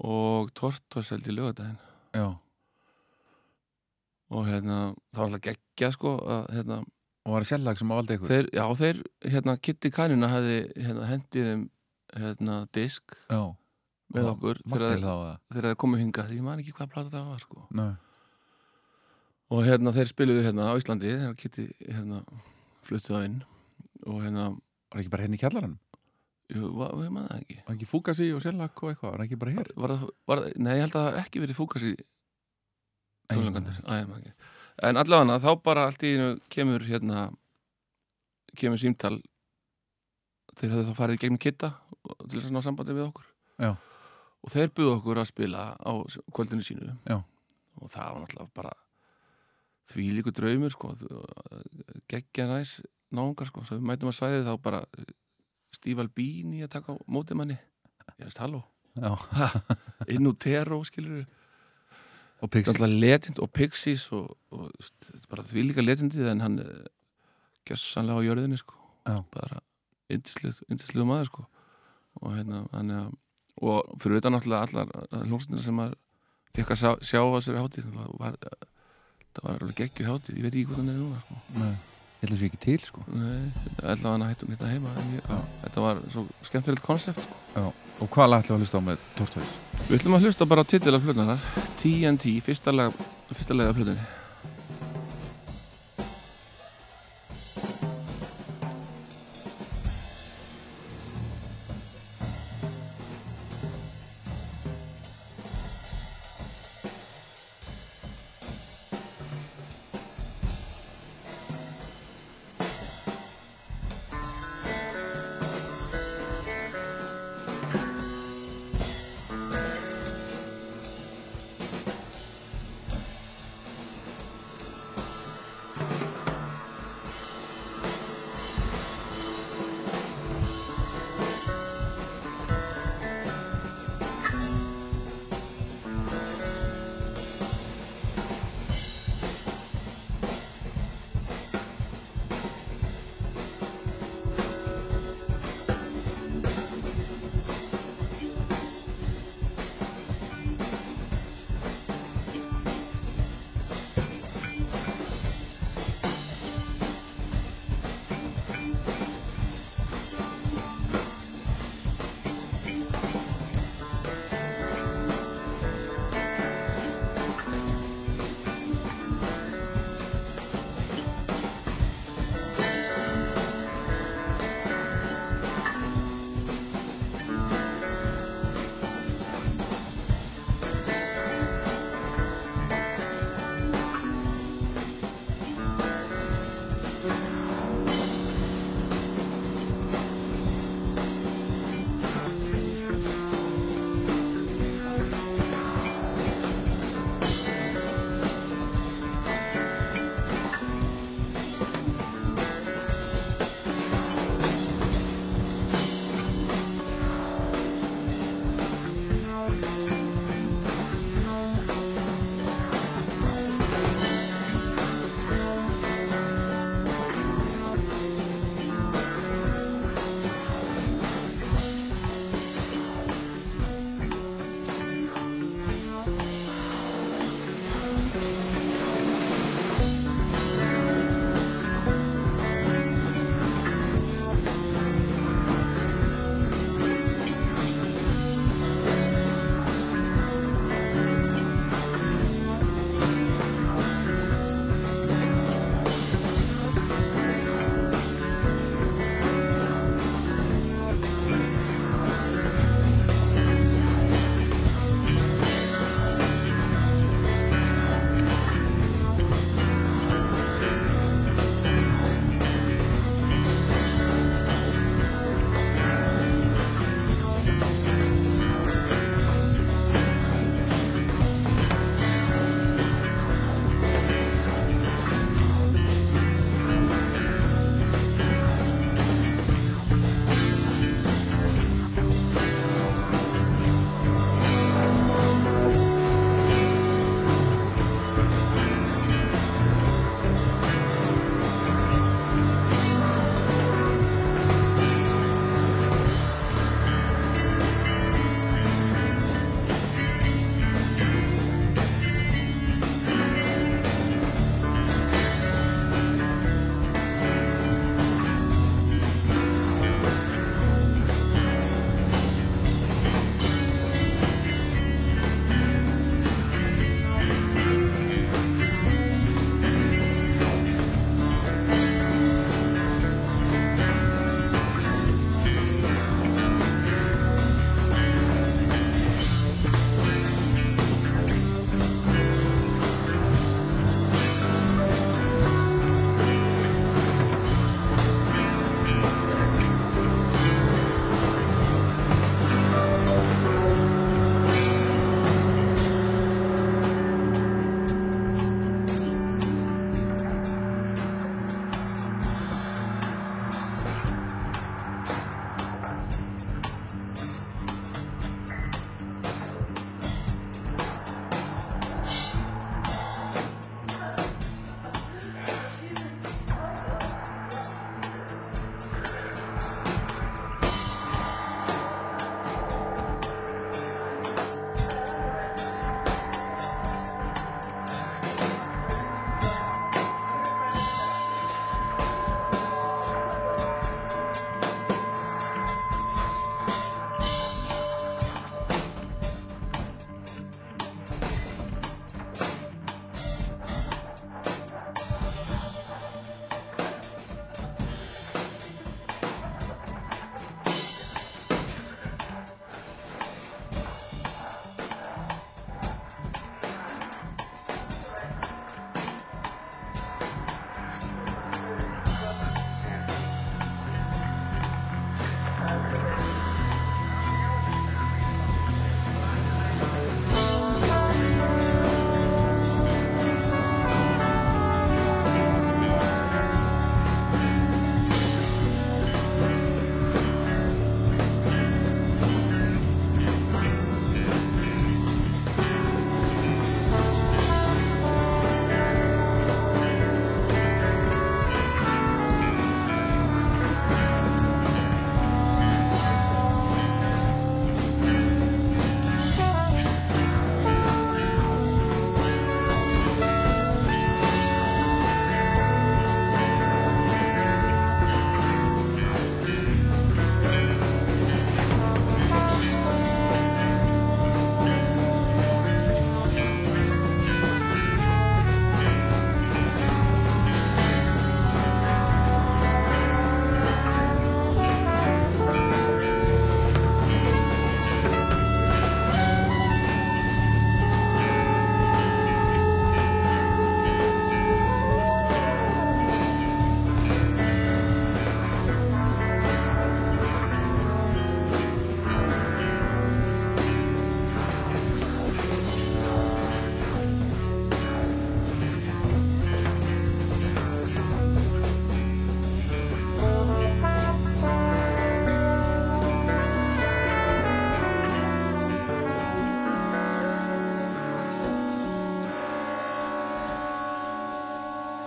og Tortos held í lögadaginn Já, og hérna það var alltaf geggja sko að hérna og var að sérlag sem að valda ykkur? þeir, já þeir hérna Kitty Kanina hefði hérna hendið þeim hérna disk Já, með Og okkur þegar þeir- komu hingað. Ég man ekki hvað plata það var sko. Nei, og hérna þeir spiluðu hérna á Íslandi þegar Kitty hérna fluttuð á inn. Og hérna var ekki bara hérna í kjallarann jú, var, ég man það ekki. Var ekki Fugasi og sérlag og eitthvað, var ekki bara hér? Var, var, nei, ég held að það hafi ekki verið fúkas í tónleikandir en allavega þá bara allt í einu kemur hérna kemur símtal. Þeir höfðu þá farið gegnum kitta til þess að ná sambandi við okkur. Já. og þeir buðu okkur að spila á kvöldinu sínu. Já. og það var náttúrulega bara því líku draumur sko, geggja næs náungar sko, við mætum að svæði þá bara Stíf Albíni að taka á móti manni ég veist, halló, inn úr Tero skilur og Þetta Pixie alltaf legend og Pixies og, og þetta bara því líka legendið en hann er gessanlega á jörðinni sko. Já. bara yndisluðu maður sko. og hérna hann er og fyrir utan náttúrulega allar hljómsnir sem maður fekk að sjá, sjá á þessari hátíð var, það var alveg geggju hátíð ég veit ekki hvað hann er núna sko. Nei, ég held að það sé ekki til sko Nei, allavega hann hættum hérna heima ég, þetta var svo skemmtilegt konsept sko. Já, og hvað ætlum við að hlusta á með Tortoise? við ætlum að hlusta bara á titil af plötunar TNT, fyrsta lag fyrsta lag af plötunni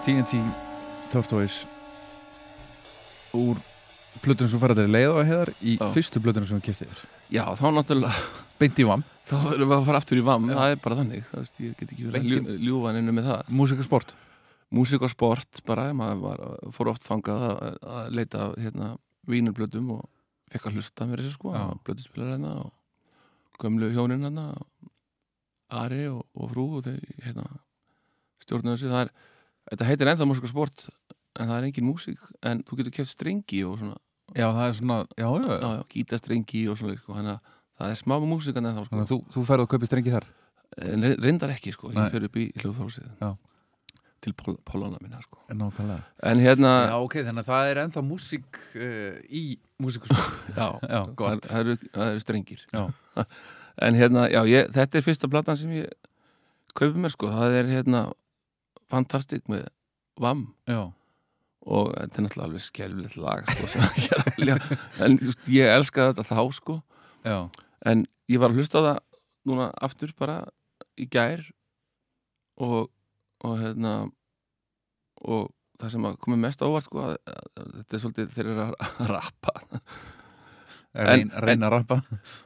TNT Tortoise úr plötunum sem fara til leið og heiðar í Já. fyrstu plötunum sem við kiptið Já, þá náttúrulega beint í vam, þá erum við að fara aftur í VAM það er bara þannig, það veist, ég get ekki verið að Beint ljú- ljúga henni með það. Músik og sport músík og sport bara, maður var, fór oft þangað að, að leita af, hérna, vínurblötum og fekk að hlusta mér þessu sko Já. blötuspilar hérna og gömlu hjónin hérna Ari og, og frú og þau hérna stjórnuðu þessu, það er þetta heitir ennþá músík og sport en það er engin músík, en þú getur keft strengi og svona, já það er svona, já, já, já, já, gítastrengi og svona, sko, þannig að það er smá músík en þá, sko, þannig að þú, þú ferð og kaupir strengi þar? En re- reyndar ekki, sko, Nei. ég fer upp í hljóðfársið Já. til pól, pólana minna, sko. Nákvæmlega. En hérna, já ok, þannig að það er ennþá músik uh, í músik og sport Já, Já, gott. það, það, eru, það eru strengir. Já. En hérna, já, ég, þetta er fyrsta platan sem ég kaupi mér sko, það er hérna Fantastic með VAM já, og þetta er náttúrulega alveg skelvilegt lag sko, sem ég að en ég elska þetta þá sko. Já, en ég var að hlusta það núna aftur bara í gær og, og hérna og það sem að komið mest á óvart sko að, að, að þetta er svolítið þeir eru að rappa. Reyn, reyna að rappa.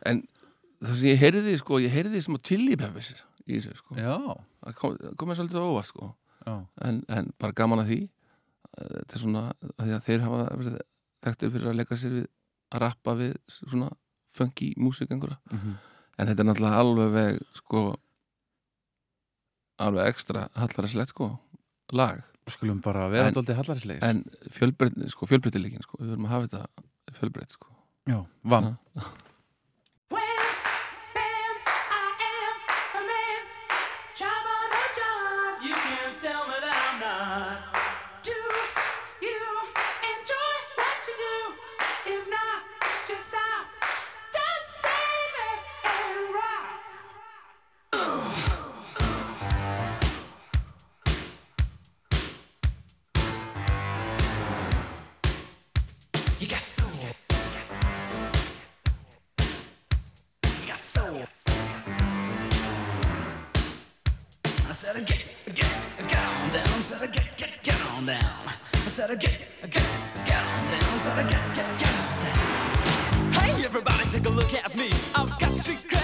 það sem ég heyrði sko, ég heyrði smá tillípefis í þessu sko. Það kom, það kom svolítið á óvart sko en, en bara gaman að því þetta er svona að að þeir hafa verið þekktir fyrir að leika sér við að rappa við svona funky músík einhverja. Mhm. en þetta er náttúrulega alveg veg, sko alveg ekstra hallaræslegt sko lag. Skulum bara vera dálítið hallarislegir en fjölbreyt, sko, fjölbreytileikin sko, við verðum að hafa þetta fjölbreyt sko. Já, vam, down. I get, get, get on down. I said, get, get, get on down. I said, get, get, get on down. Hey, everybody, take a look at me. I've got street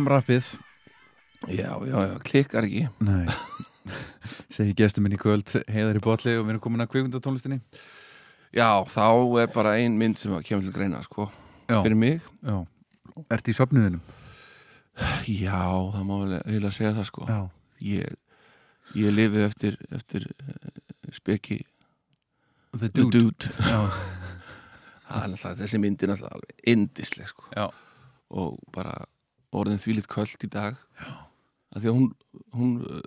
Vamrappið Já, já, já, klikkar ekki. Nei. Segji gestur minn í kvöld heiðar í botli og við erum komin að kvikmyndatónlistinni. Já, þá er bara ein mynd sem að kemur til greina, sko. Já, Fyrir mig. Já. Ertu í söfnuðinum? Já, það má vel eiginlega segja það, sko. Já. Ég, ég lifi eftir, eftir uh, speki. The The Dude. Það er náttúrulega, þessi mynd er alveg indisleg, sko. Já, og bara orðin þvílitt kvöld í dag. Já. Því að hún, hún uh,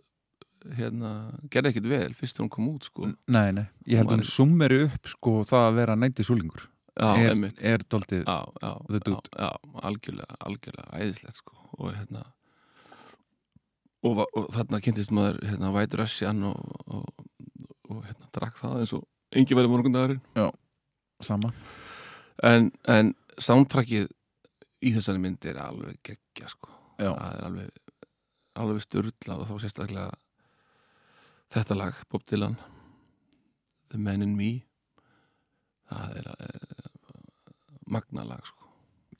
hérna, gerði ekkit vel fyrst þegar hún kom út, sko. Nei, nei. Ég held að hún Var- summeri upp sko það að vera nætti súlingur Já, er, er doldið já, já, The já, já, algjörlega, algjörlega æðislegt sko. Og hérna og, og þarna kynntist maður hérna White Russian og, og, og hérna drakk það eins og engi verið morgundagurinn. Sama. En, en soundtrackið í þessari myndi er alveg geggja sko. Það er alveg alveg styrla og þá sérstaklega þetta lag Bob Dylan The Man in Me. Það er uh, magna lag sko.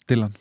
Dylan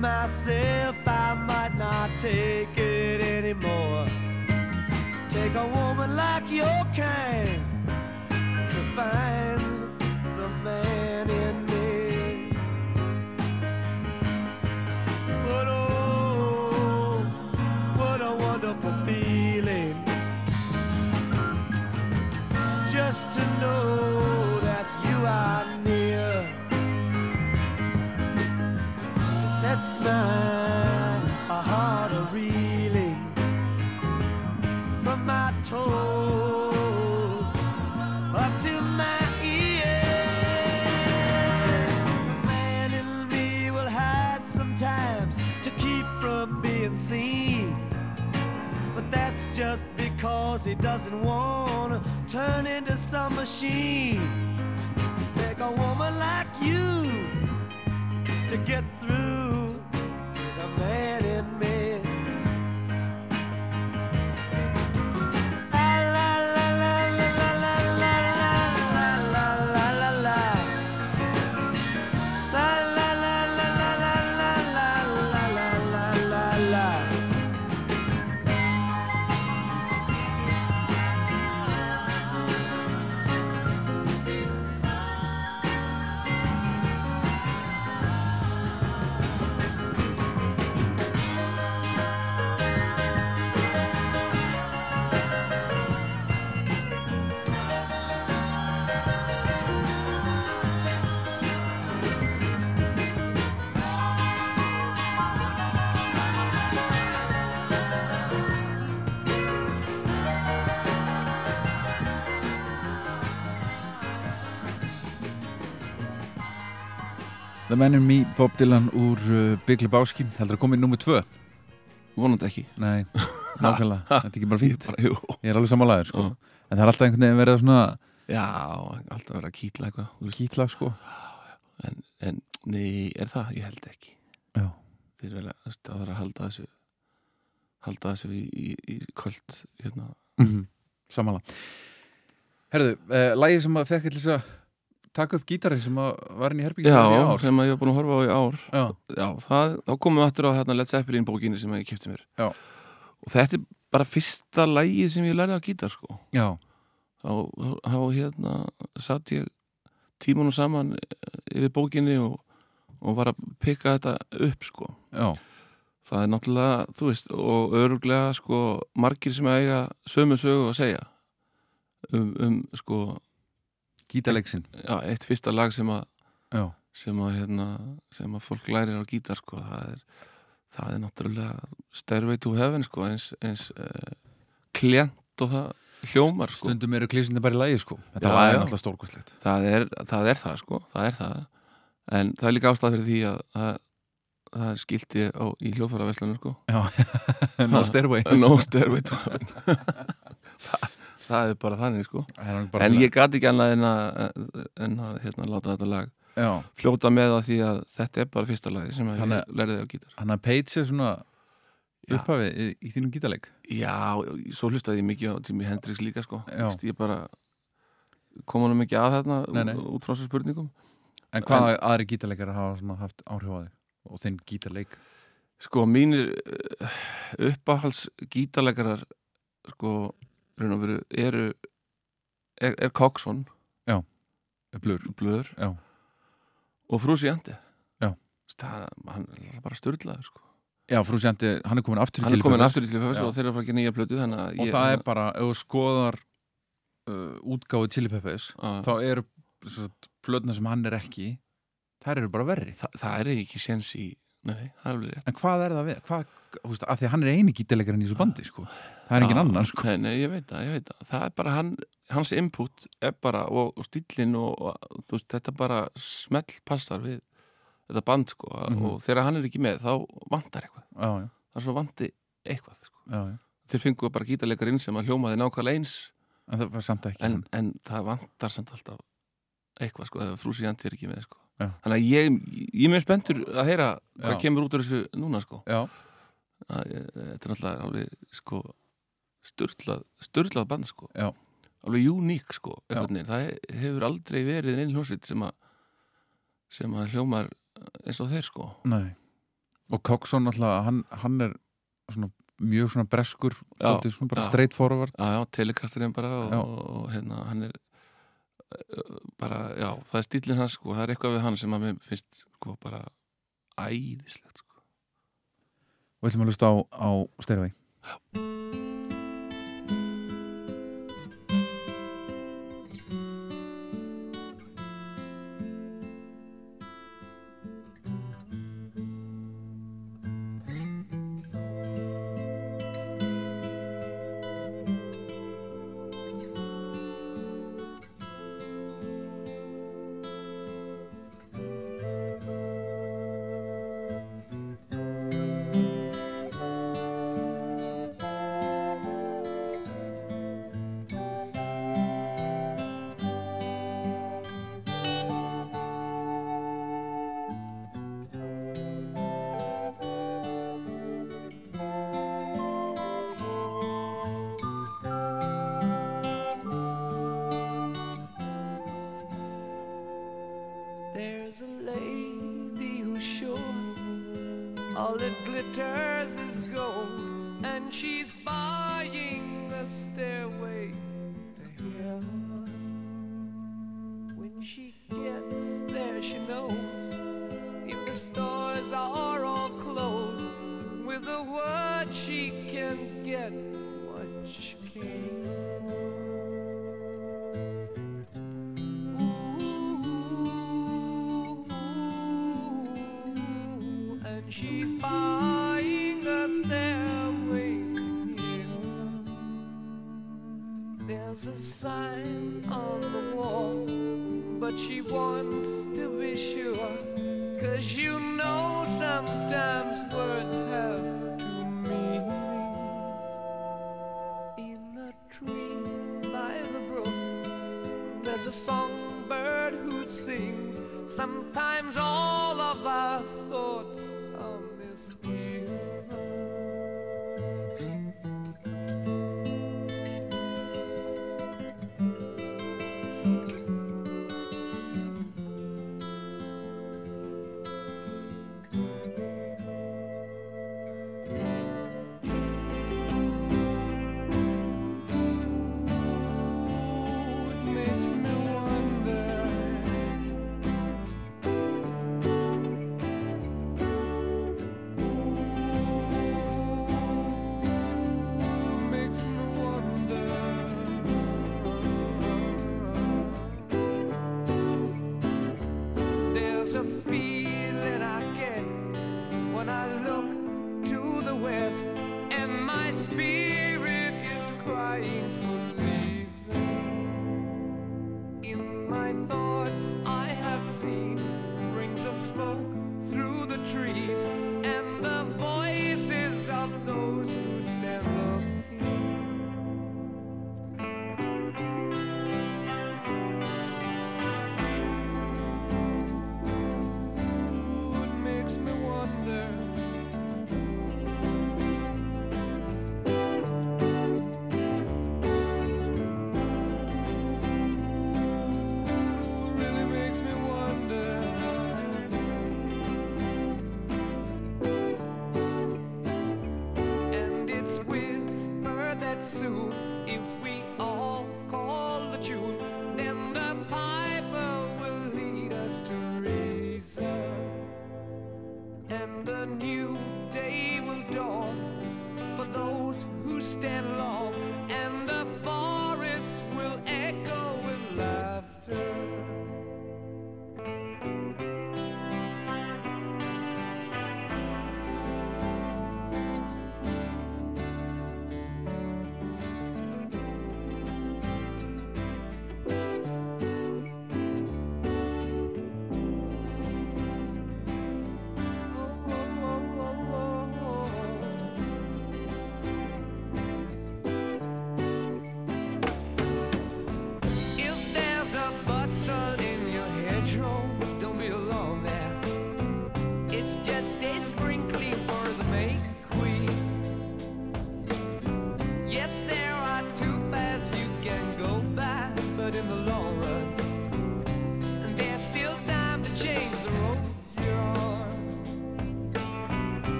myself, I might not take it anymore. Take a woman like your kind to find the man in me. But oh, what a wonderful feeling just to know Sets my heart a reeling from my toes up to my ears. The man in me will hide sometimes to keep from being seen. But that's just because he doesn't want to turn into some machine. Take a woman like you to get through The Man in Me, Bob Dylan úr uh, Big Lebowski heldur að koma í nummer tvö? Vonandi ekki. Nei, nákvæmlega, þetta er ekki bara bara, jú. Ég er alveg sammálaður sko. Já. En það er alltaf einhvern veginn verið að svona já, alltaf verið að kýtla eitthvað kýtla sko. En, en nei, er það? Ég held ekki. Já, þeir vel að það er að halda þessu halda þessu í, í, í kvöld hérna. mm sammála. Herðu, uh, lagið sem að fekk til þess að taka upp gítari sem var inn í herbyggjum já, í ár sem að ég var búin að horfa á í ár Já, já, það, þá komum við aftur á hérna, Led Zeppelin bókinni sem ég kipti mér Já. og þetta er bara fyrsta lagið sem ég lærði á gítar sko. já, þá, þá, hérna satt ég tímunum saman eh, yfir bókinni og, og var að pikka þetta upp sko. já, það er náttúrulega, þú veist og öruglega sko margir sem eiga sömu sögu að segja um, um sko Gítaleiksinn já, eitt fyrsta lag sem að Já, sem að, hérna, sem að fólk lærir á gítar sko, það er, það er náttúrulega Stairway to Heaven sko, eins, eins uh, klient og það hljómar sko. stundum eru klísinni bara í lagi sko. Þetta Já, já. náttúrulega stórkostlegt. Það, er, það er það sko, það er það. En það er líka ástæð fyrir því að það, það er skilti á, í hljófaraverslunum sko. No Stairway. no Stairway to Heaven. það, það er bara þannig sko. En ég gat ekki annað en að, en að hérna, láta þetta lag Já, fljóta með það því að þetta er bara fyrsta lagi sem Þannig- ég lærði á gítar. Hann að Page er svona upphafið í, í þínum gítarleik. Já, svo hlustaði ég mikið á Jimi Hendrix líka sko. Vist, Ég bara kom hann ekki að þarna Nei, nei. út frá þessu spurningum. En hvað aðri gítarleikar hafa haft áhrif á þig og þinn gítarleik? Sko, mínir uh, uppáhals gítarleikarar sko, veru eru er, er Coxon Blur Blur Já. og Frúsi Andi Já. Það, hann er bara störlaður sko. Já, frú Sjandi, hann er komin aftur í Hann er komin aftur í Tilfæðs Já. og þeir eru að fara ekki nýja að og ég, það er bara, ef þú skoðar uh, útgáðu að, þá eru plötna sem hann er ekki þær eru bara verri það, það er ekki séns í Nei, það er alveg rétt. En hvað er það við, hvað, veist, af því að hann er eini gítarleikarinn í þessu bandi, sko. Það er engin Já, annar, sko. nei, nei, ég veit það, ég veit það. Það er bara hann, hans input er bara, og, og stíllinn og, og þú veist, þetta bara smell passar við þetta band, sko. Mhm. og þegar hann er ekki með, þá vantar eitthvað. Já, já, það er svo vanti eitthvað, sko. Já, já. þeir fengu bara gítarleikarinn sem að hljómaði nákvæmlega eins. En það var samt ekki en, en það vantar samt alltaf eitthvað, sko, er. Þannig að ég, ég er mjög spenntur að heyra hvað Já. kemur út úr þessu núna, sko. Já, að, eh, þetta er náttúrulega alveg sko sturlað, sturlað band sko. Já. alveg uník sko það he- hefur aldrei verið einn hljómsveit sem að sem að hljómar eins og þeir sko. Nei. Og Coxon alltaf, hann, hann er svona, mjög svona breskur dálítið svona bara straight forward já, já, telekasturinn bara og, og, og hérna hann er bara, já, það er stílinn hans sko, það er eitthvað við hann sem að mér finnst sko bara æðislegt sko. og við ætlum að lusta á, á Stairway There's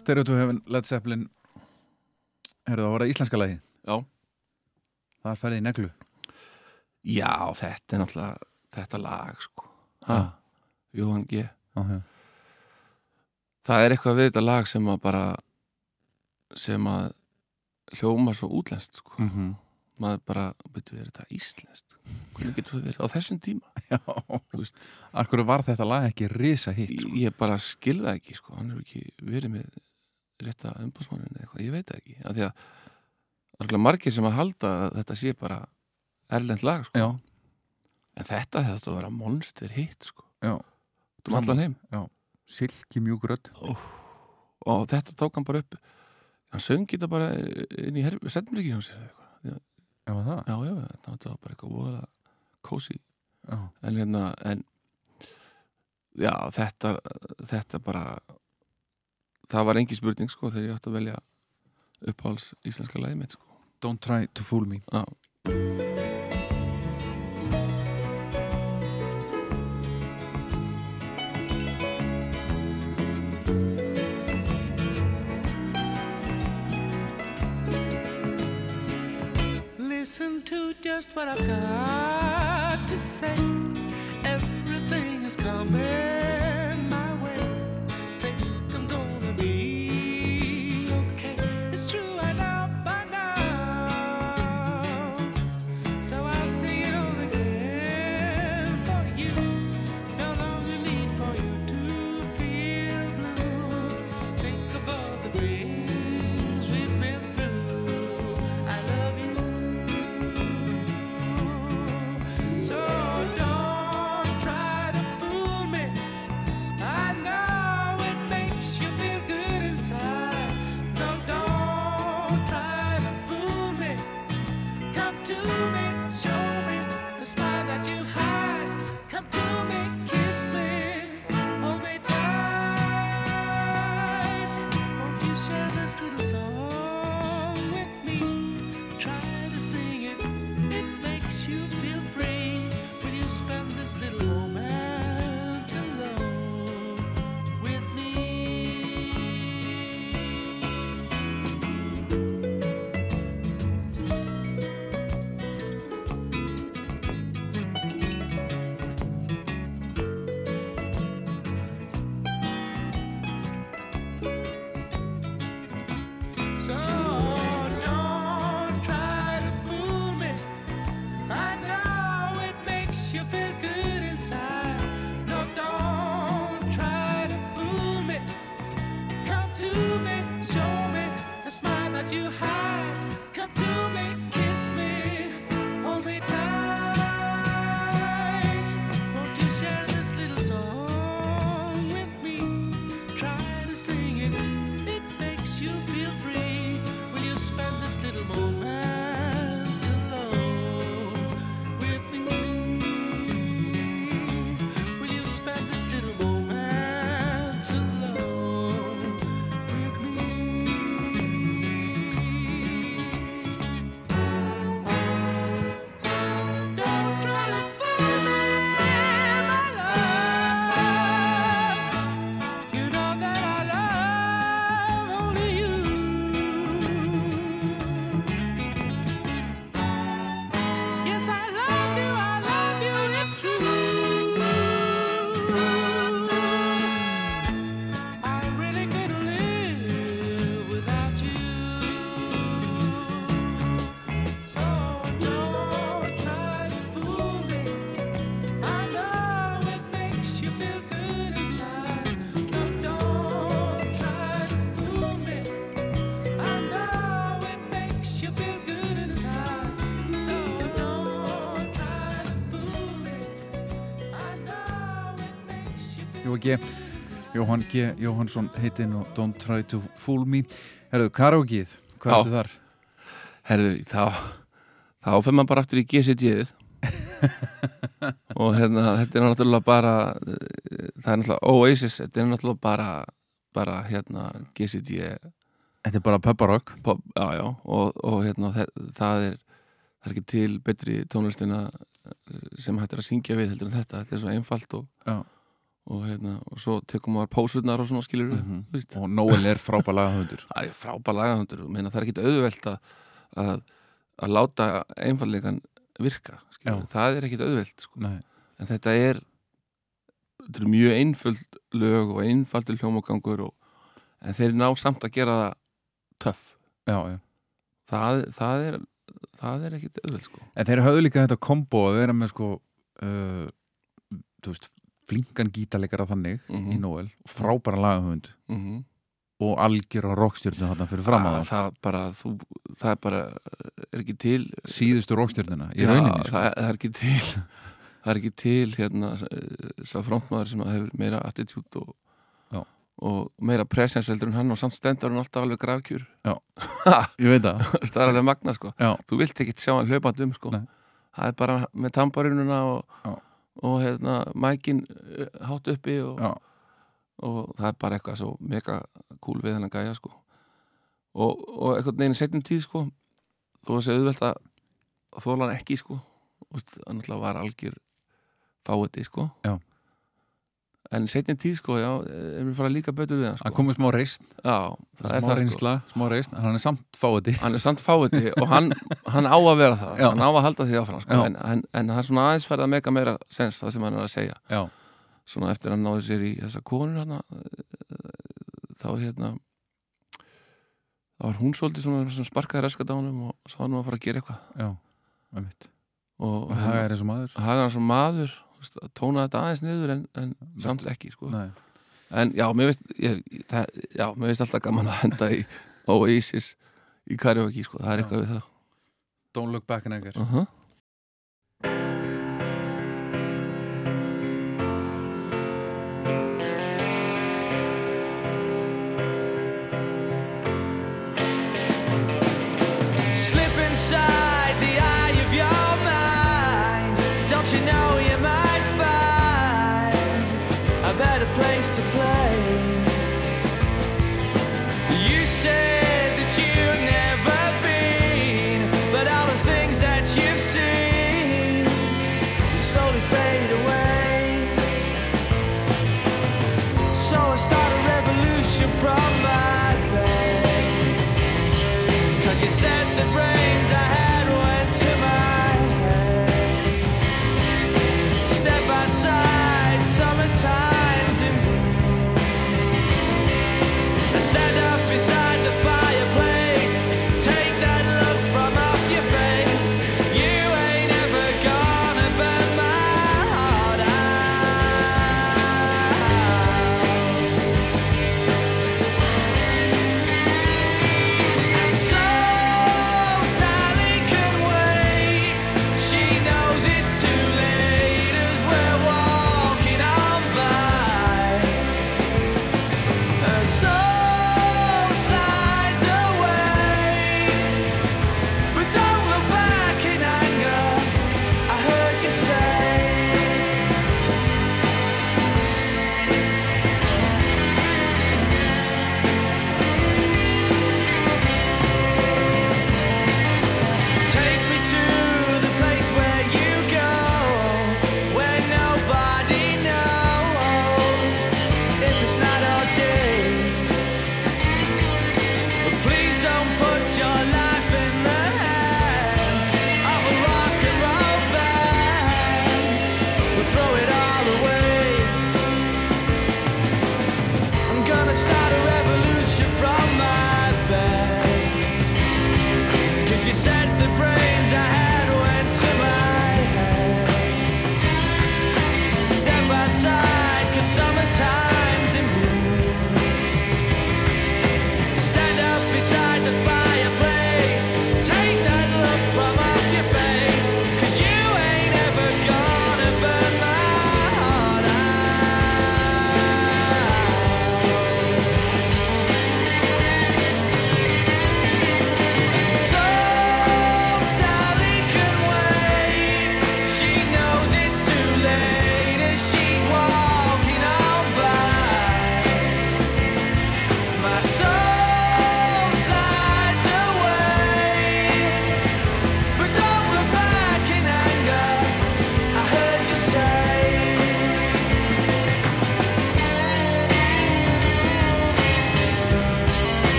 Stereo to Heaven, Led Zeppelin. Herðu það að vera íslenska lagi Já, Það er ferðið í neglu. Já, þetta er náttúrulega þetta lag, sko. Ha, Jóhann G. Já, já. Það er eitthvað við þetta lag sem að bara sem að hljóma svo útlenskt, sko. Mm -hmm. maður bara, byrju, er þetta íslenskt? Hvernig getur það verið á þessum tíma? Já, akkur var þetta lag ekki risa hitt sko. ég bara skilða ekki, sko. Hann hefur ekki verið með rétta umbúsmannin eða eitthvað, ég veit ekki af því að, örugglega margir sem að halda að þetta sé bara erlend lag sko. En þetta þetta að vera monster hit sko. já, um allan heim. Silki mjúkurödd og þetta tók hann bara upp. Hann söngi þetta bara inn í setmriki hans já, Já, já, þetta var bara eitthvað voðalega kósi en hérna en já, þetta þetta bara það var engi spurning sko þegar ég átti að velja uppáhalds íslenska lagi mitt sko Don't try to fool me já. Listen to just what I've got to say. Everything is coming G. Jóhann G. Jóhannsson heitinn og Don't try to fool me Herðu, karaokeið, hvað ertu þar? herðu, þá þá fyrir maður bara aftur í GCD-ið og hérna, þetta er náttúrulega bara eh, það er náttúrulega Oasis, þetta er náttúrulega bara bara hérna GCD Þetta er bara pepparokk pop, já, já, og, og hérna það, það er það er ekki til betri tónlistina sem hægt er að syngja við heldur en þetta, þetta er svo einfalt og, Já. Og hérna, og svo tekum maður pósurnar og svona skilur við, Mhm. þú veist. Og Noel er frábæð lagahöndur frábæð meina það er ekki auðvelt að, að, að láta einfallegan virka það er ekkit auðvelt sko. En þetta er þetta er mjög einföld lög og einfaldur hljómagangur og, en þeir ná samt að gera það töff. Það, það er það er ekkit auðvelt sko. En þeir höfðu líka þetta kombo að vera með sko uh, þú veist, flinkan gítarleikara þannig Mhm. í Noel og frábæra lagahöfund mm -hmm. og algjör á rockstjörnu þarna fyrir fram að það bara, þú, það er bara er ekki til síðustu rókstjörnuna í Já, rauninni sko. það, það er ekki til það er ekki til hérna sá frontmaður sem hefur meira attitude og, Já. og meira presence heldur en hann og samt stendur hann alltaf alveg grafkjur ég veit það það er alveg magna sko Já. þú vilt ekki sjá hann hlaupandi um sko Nei. það er bara með tambarinuna og, Já. Og hérna mækin eh, hátt uppi og, og það er bara eitthvað svo mega cool við hennan gæja sko. Og, og eitthvað neginn setjum tíð sko þó að segja auðvelt að þóla hann ekki sko. Og hann alltaf var algjör fáiði sko. Já. En setjum tíð sko já, er mér fara líka betur við hann sko. Komið smá reist, já, það er smá sko. reynsla smá reist, en hann er samt fáiði hann er samt fáiði og hann, hann á að vera það. Já. hann á að halda því áfram sko. En, en, en er svona aðeins færð að mega meira sens það sem hann er að segja. Já, svona eftir að hann náði sér í þessa konur hann þá hérna þá var hún svolítið svona, svona sparkaði honum og sá hann að fara að gera eitthvað. Og og er eins og maður. Haga hann sem maður tóna þetta aðeins niður en, en samt ekki sko. En já, mér veist ég, það, já, mér veist alltaf gaman að henda í Oasis í karaoke sko. það er Já. eitthvað við það don't look back in anger uh -huh.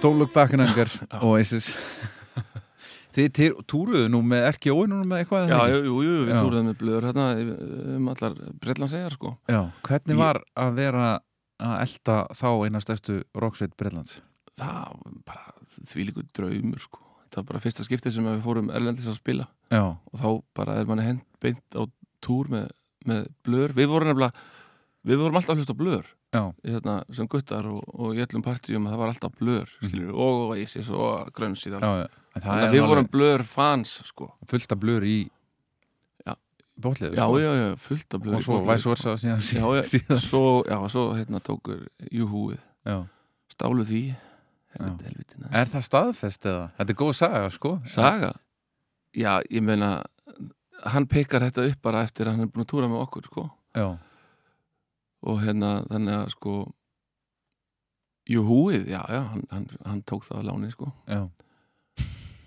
Don't Look Back in Anger Oasis. Þið túruðu nú með erki óinunum með eitthvað Já, jú, jú, jú, við Já. túruðum með blöður hérna um allar Breitlandsegar sko. Já, hvernig Ég- var að vera að elda þá eina stærstu rocksveit Breitlands? Það var bara því líku draumur sko. Það var bara fyrsta skiptið sem við fórum erlendis að spila. Já, og þá bara er manni hent beint á túr með, með blöður. Við vorum nefnilega, við vorum alltaf að hlusta á í þetta, sem guttar og, og í öllum partíum það var alltaf blör, skilur og Oasis og Grönns í það við vorum blör fans sko. Fullt af blur í Já. bótlið Já, já, já, fullt af blör Og svo væs versa síðan Já, já, svo, já, svo hérna tókur Júhúið, stálu því. Helviti, helviti, neða. Er það staðfest eða? Þetta er góð saga, sko. Saga? Já, ég meina hann pekar þetta upp bara eftir að hann er búin að túra með okkur, sko. Já, og hérna, þannig að sko Júhúið, já, já, hann, hann, hann tók það á láni, sko. Já,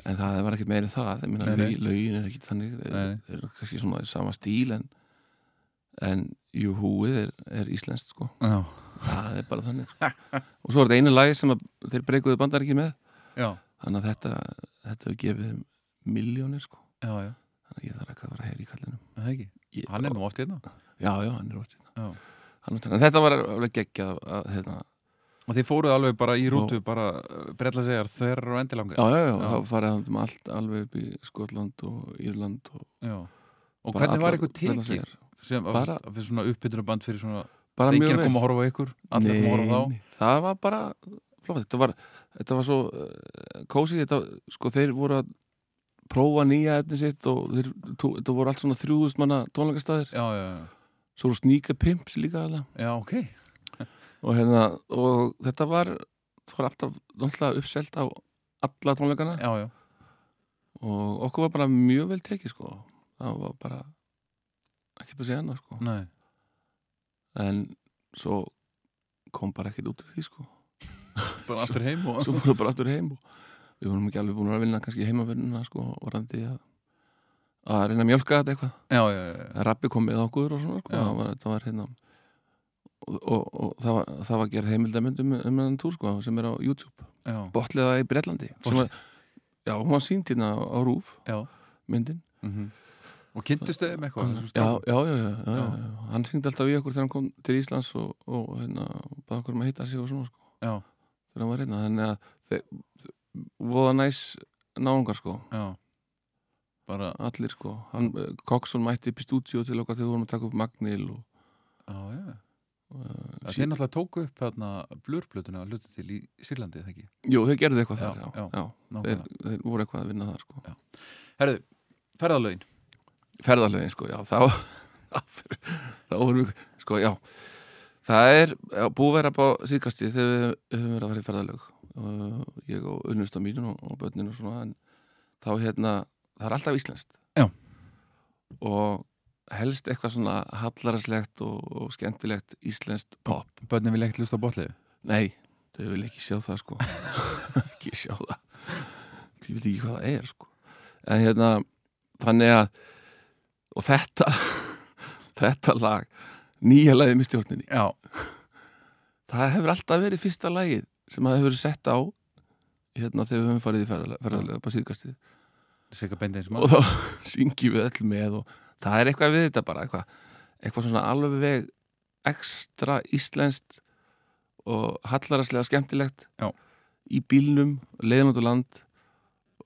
en það var ekkert meira en það nei. lög, lögin er ekkert þannig þeir, eru kannski svona í sama stíl en, en Júhúið er, er íslenskt, sko. Já, það er bara þannig sko. og svo er þetta einu lagi sem þeir breykuðu bandar ekki með. Já, þannig að þetta, þetta hefur gefið þeim miljónir sko. Þannig að ég þarf ekki að vera heyri í kallinum. Það ekki. Ég, Hann er nú oft hérna. Já, já, hann er ótt Já. Þetta var alveg geggjað að, hérna, Og þið fóruð alveg bara í rútu bara brella segjar þeir eru endilangar já, já, já, þá farið hann um allt alveg upp í Skotland og Írland og. Og hvernig var ykkur tekið? Sem Bara- fyrir svona uppbytunarband fyrir svona mjög að koma að horfa á ykkur? Allir að koma að horfa á það var bara flott, þetta var, þetta var svo uh, kósi, þetta, sko þeir voru að prófa nýja efni sitt og þeir, þetta voru allt svona þrjúðust manna tónleikastæðir, Já, já, já, svo sníka pimps líka alveg já, ok. Og hérna, og þetta var það var alltaf uppselt á alla tónleikana. Já, já, og okkur var bara mjög vel tekið sko, það var bara ekkert að segja annað sko. Nei. En svo kom bara ekkert út af því sko. Bara aftur heim og svo voru bara aftur heim og við vorum ekki alveg búin að vinna kannski heimavinnuna sko, orðandi að að reyna að mjölka þetta eitthvað Já, já, já, já. að rappi kom með okkur og svona sko. Það var, það var hérna og, og, og það, var, það var gerð heimildamöndum um enn túr sko, sem er á YouTube já. Botliða í Bretlandi sem var, já, hún var sínt hérna á Rúf já. myndin Mm Og kynntust þið með eitthvað já, já, já, já, já, Já. já. hann hringdi alltaf í okkur þegar hann kom til Íslands og, og hérna, baða okkur um að hitta sig og svona sko, þegar hann var hérna þannig að þeir voða næs náungar sko já Bara, allir sko. Hann, Coxon mætti upp í stúdíu til okkar þegar við vorum að taka upp Magnil og, já, já Það Þið náttúrulega tóku upp hérna blurplötuna að hluta til í Sýrlandi, eða ekki? jú, þeir gerðu eitthvað Já, þar já, þeir, þeir voru eitthvað að vinna þar sko. Herðu, ferðalögin. Ferðarlegin sko, já, þá þá vorum við, sko, já. Það er búið vera á síðkasti þegar við höfum verið að fara í ferðarleg uh, ég og unnusta mín og, og börnin og svona, en þá hérna það er alltaf íslenskt. Já. og helst eitthvað svona hallararslegt og, og skemmtilegt íslenskt pop. Bönnin vil ekkert lusta á botliðu Nei, þau vil ekki sjá það sko. Ekki sjá það. Ég veit ekki hvað það er sko. En hérna, þannig að og þetta þetta lag, nýja lagið með stjórninni. Já, það hefur alltaf verið fyrsta lagið sem það hefur verið sett á hérna þegar við höfum farið í ferðalega upp á síðkastið og þá syngjum við öll með og það er eitthvað við þetta bara eitthvað, eitthvað svona alveg ekstra íslenskt og hallaraslega skemmtilegt Já. í bílnum, leiðum út á land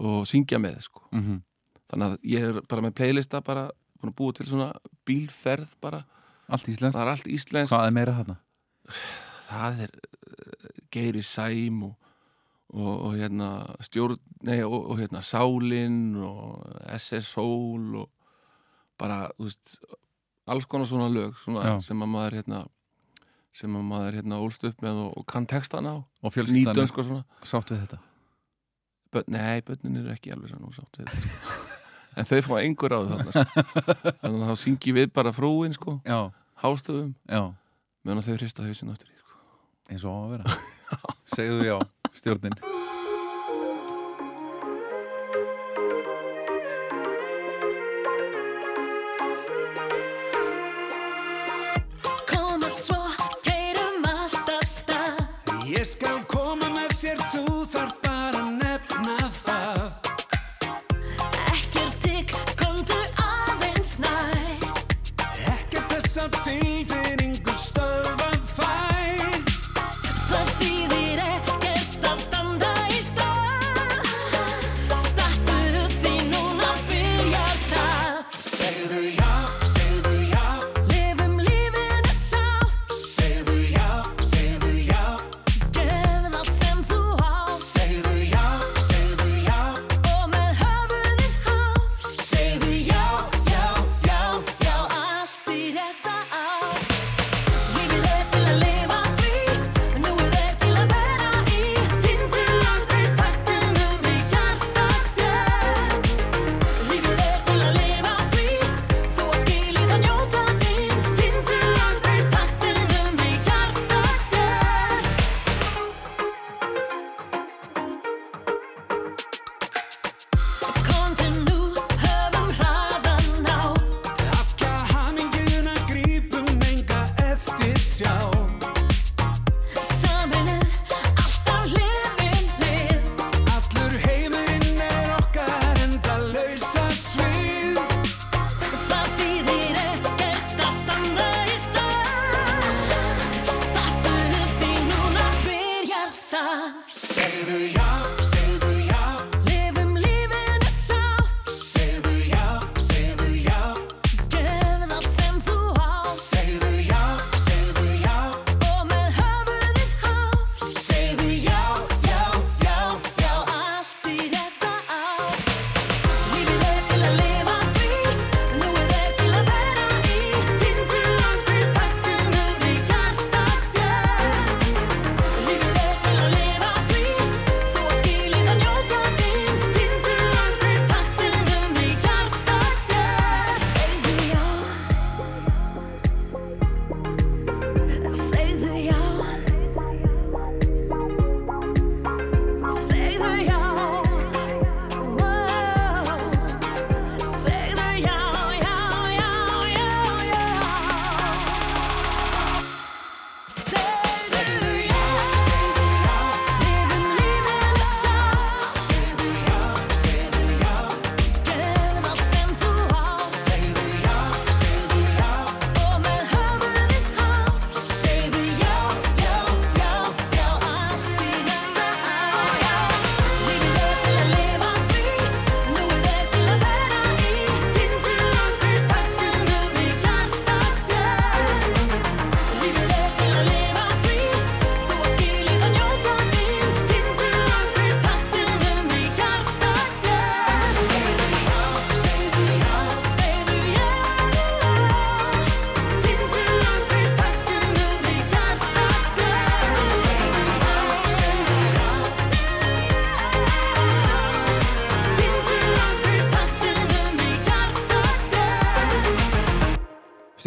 og syngja með sko. mm -hmm. þannig að ég er bara með playlista bara búa til svona bílferð bara, Allt íslenskt það er allt íslenskt Hvað er meira þarna? það er uh, Geiri Sæm og, og, og hérna stjórn, nei, og, og hérna Sálin og SS Soul og bara, þú veist alls konar svona lög svona, sem að maður hérna sem að maður hérna ólst upp með og, og kann textana á, Og fjölskyldan er sátt við þetta? Börn, nei, börnin eru ekki alveg sann og sátt við þetta sko. en þau fá engur á þarna sko. þannig að þá syngi við bara frúin sko, Já, hástöfum já, meðan þau hrista hausinn aftur í sko. eins og á að vera. Segðu já, stjórnin. Koma svo, keirum allt af stað. Ég skal koma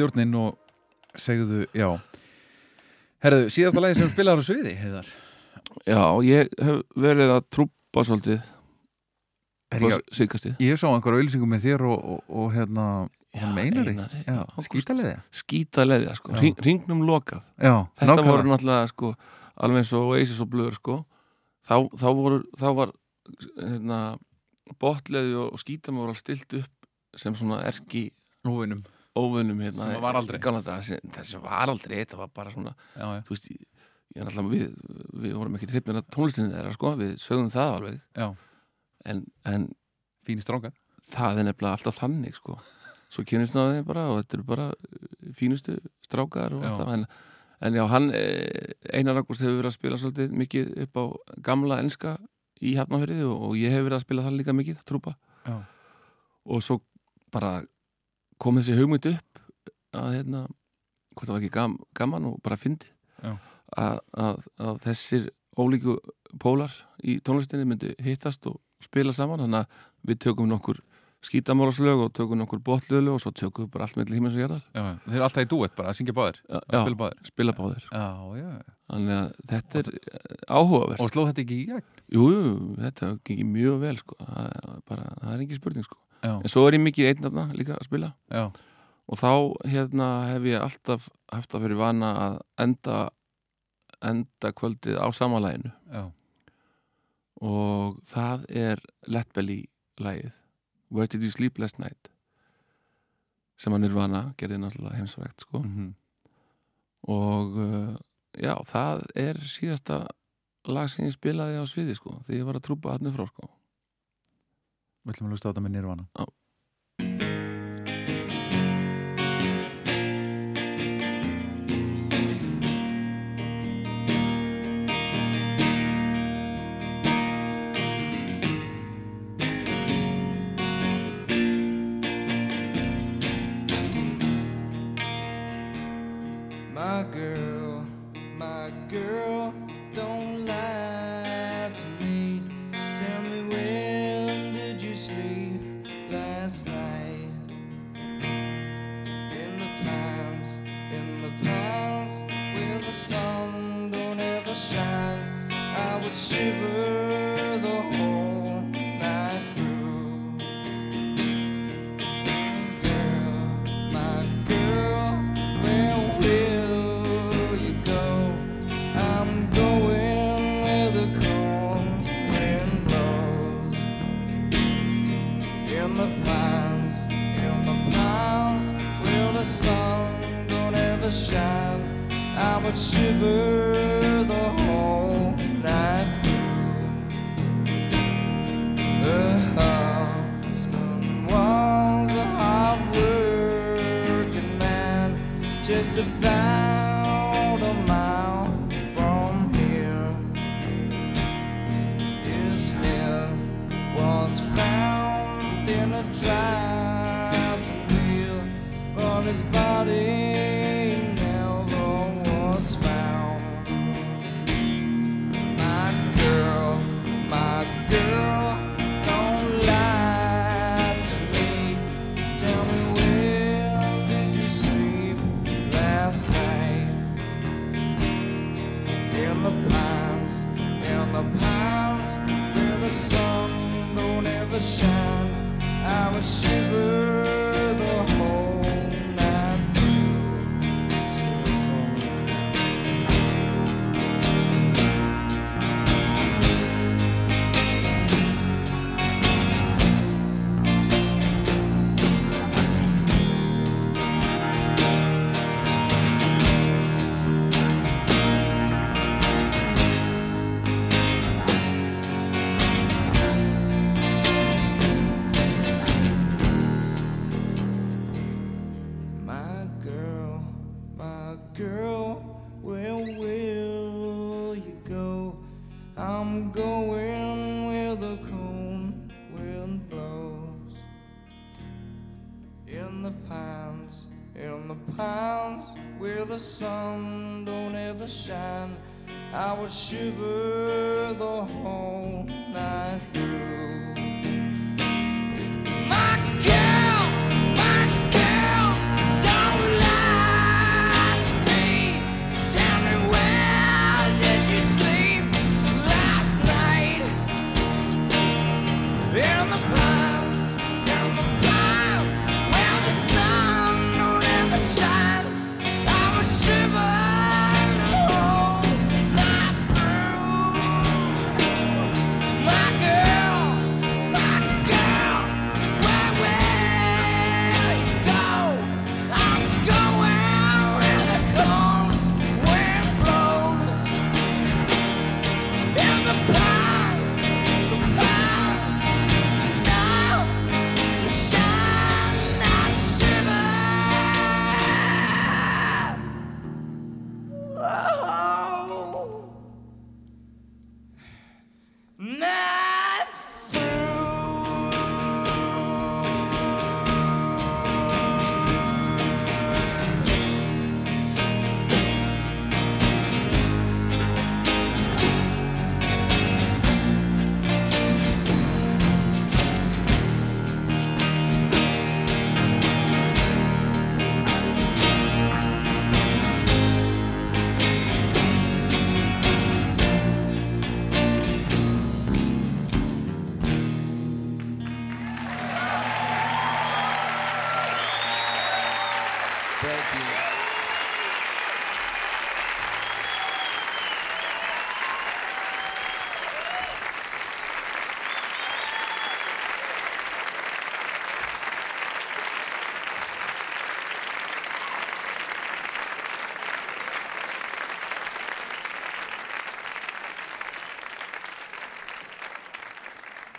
stjórnin og segðu, já. Herðu, síðasta lagi sem spilaður á sviði, heiðar. Já, ég hef verið að trúpa svolítið síðkastið. ég sá einhverja auðlýsingum með þér og, og, og hérna hann meinari, Einari, skítaliði Skítaleðja, sko, Já. Hring, ringnum lokað. Já, Þetta nákvæmlega. voru náttúrulega, sko, alveg eins og Oasis og Blur, sko. Þá, þá, voru, þá var hérna, botleði og skítam voru alveg stilt upp sem svona erki Nóvinum óvinnum hérna Sem var aldrei. þessi var aldrei, þetta var bara svona Já, já, þú veist, ég, er alltaf við, við vorum ekki trippin að tónlistinni þeirra, sko, við sögðum það alveg. En, en fínir strákar. það er nefnilega alltaf þannig, sko. Svo kynist náði bara og þetta eru bara uh, fínustu strákar og alltaf en, en já, hann, eh, Einar Ágúst hefur verið að spila svolítið mikið upp á gamla enska í Hafnafjörði og, og ég hef verið að spila það líka mikið, trúpa. Já, og svo bara kom þessi hugmynd upp að hérna, hvort það var ekki gam, gaman og bara fyndið að, að, að þessir ólíku pólar í tónlistinni myndi hittast og spila saman. Þannig að við tökum nokkur skítamálaslög og tökum nokkur botlölu og svo tökum við bara allt með hímins og jarðar. Já, þeir eru alltaf í duett bara að syngja báðir Já, að spila báðir. spila báðir. Já, já, þannig að þetta er eh, áhugavert. Og slóð þetta ekki í gegn? Jú, þetta gengið mjög vel sko. það, bara, það er ekki spurning sko. Já, en svo er ég mikið einn þarna líka að spila. Já, og þá hérna hef ég alltaf haft að fyrir vana að enda enda kvöldið á samalæginu og það er Let Belly lagið Where Did You Sleep Last Night? Sem hann er vana gerði náttúrulega heimsvægt sko. Mhm. og uh, já, það er síðasta lag sem ég spilaði á sviði sko þegar ég var að trúpa hann frá sko Við ætlum að lusta á þetta með nýrvana Já. Shiver shine. Shiver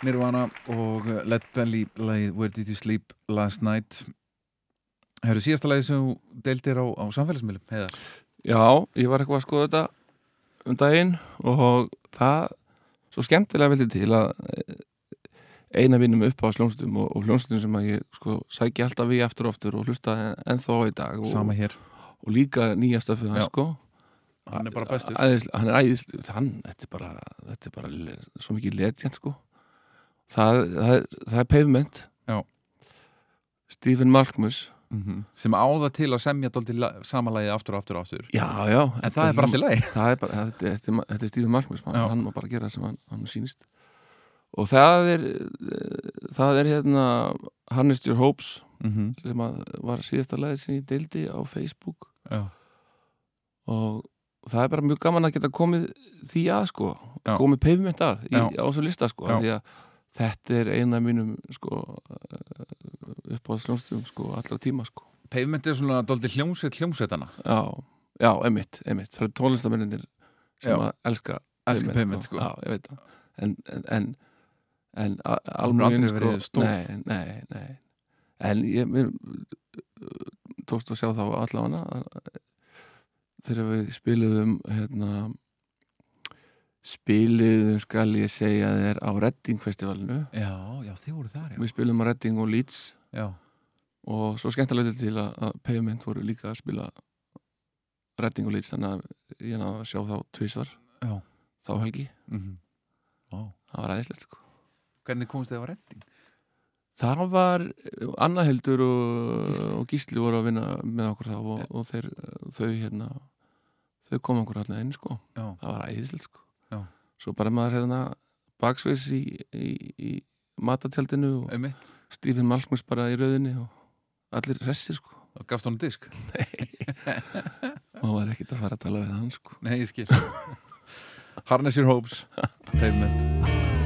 Nirvana og Led Belly lagið Where Did You Sleep Last Night. Hefur síðasta lagið sem þú deildir á, á samfélagsmiðlum, heiðar? Já, ég var eitthvað að skoða þetta um daginn og það svo skemmtilega veldi til að eh, eina vinnum upp á sljónstum og, og hljónstum sem að ég sko sæki alltaf í aftur og aftur og hlusta ennþá í dag og, Sama hér. og líka nýja stöfið hans sko. Hann er bara bestur. Hann er æðislega, hann, þetta er bara þetta er bara svo mikið legend sko það, það, það er pavement. Já. Stephen Malkmus. Mm sem áða til að semja samanlægið aftur og aftur og aftur. Já, já, En það er bara allir læg þetta, er- Stephen Malkmus Já. hann má bara gera það sem hann, hann sýnist. Og það er það er hérna Harness Your Hopes mm -hmm. sem var síðasta lagið sem ég deildi á Facebook. Já, og það er bara mjög gaman að geta komið því að sko, komið pavement að í, á þessu lista sko, því að þetta er eina mínum sko upp á sljónstum sko allra tíma sko Pavement er svona dóldi hljómsveit hljómsveitana já, já, emitt, emitt það er tónlistamennir sem Já. að elska Elska pavement, sko. já, ég veit það en, en, en, en a- Hún hefur almúginn, aldrei verið stór. nei, nei, nei en ég mér, tókst að sjá þá allavega að- þegar við spiluðum hérna spiluðum skal ég segja þér á Redding festivalinu Já, já, þið voru þar, já. Við spilum á Redding og Leeds. Já, og svo skemmtilega til að, að Pavement voru líka að spila Redding og Leeds þannig að ég náði að sjá þá tvisvar já. þá helgi, mm Vá. Það var aðeinslegt sko. Hvernig komst þið á redding? það var Anna Hildur og Gísli. Og Gísli voru að vinna með okkur þá og, og þeir, þau hérna þau kom okkur allir inn sko. Já, það var æðislegt sko. Svo bara maður hérna baksveis í, í, í matatjaldinu og einmitt. Stephen Malkmus bara í rauðinni og allir hressir sko. Og gafst honum disk? og var ekkert að fara að tala við hann sko. Nei, ég skil. Harness your hopes. Pavement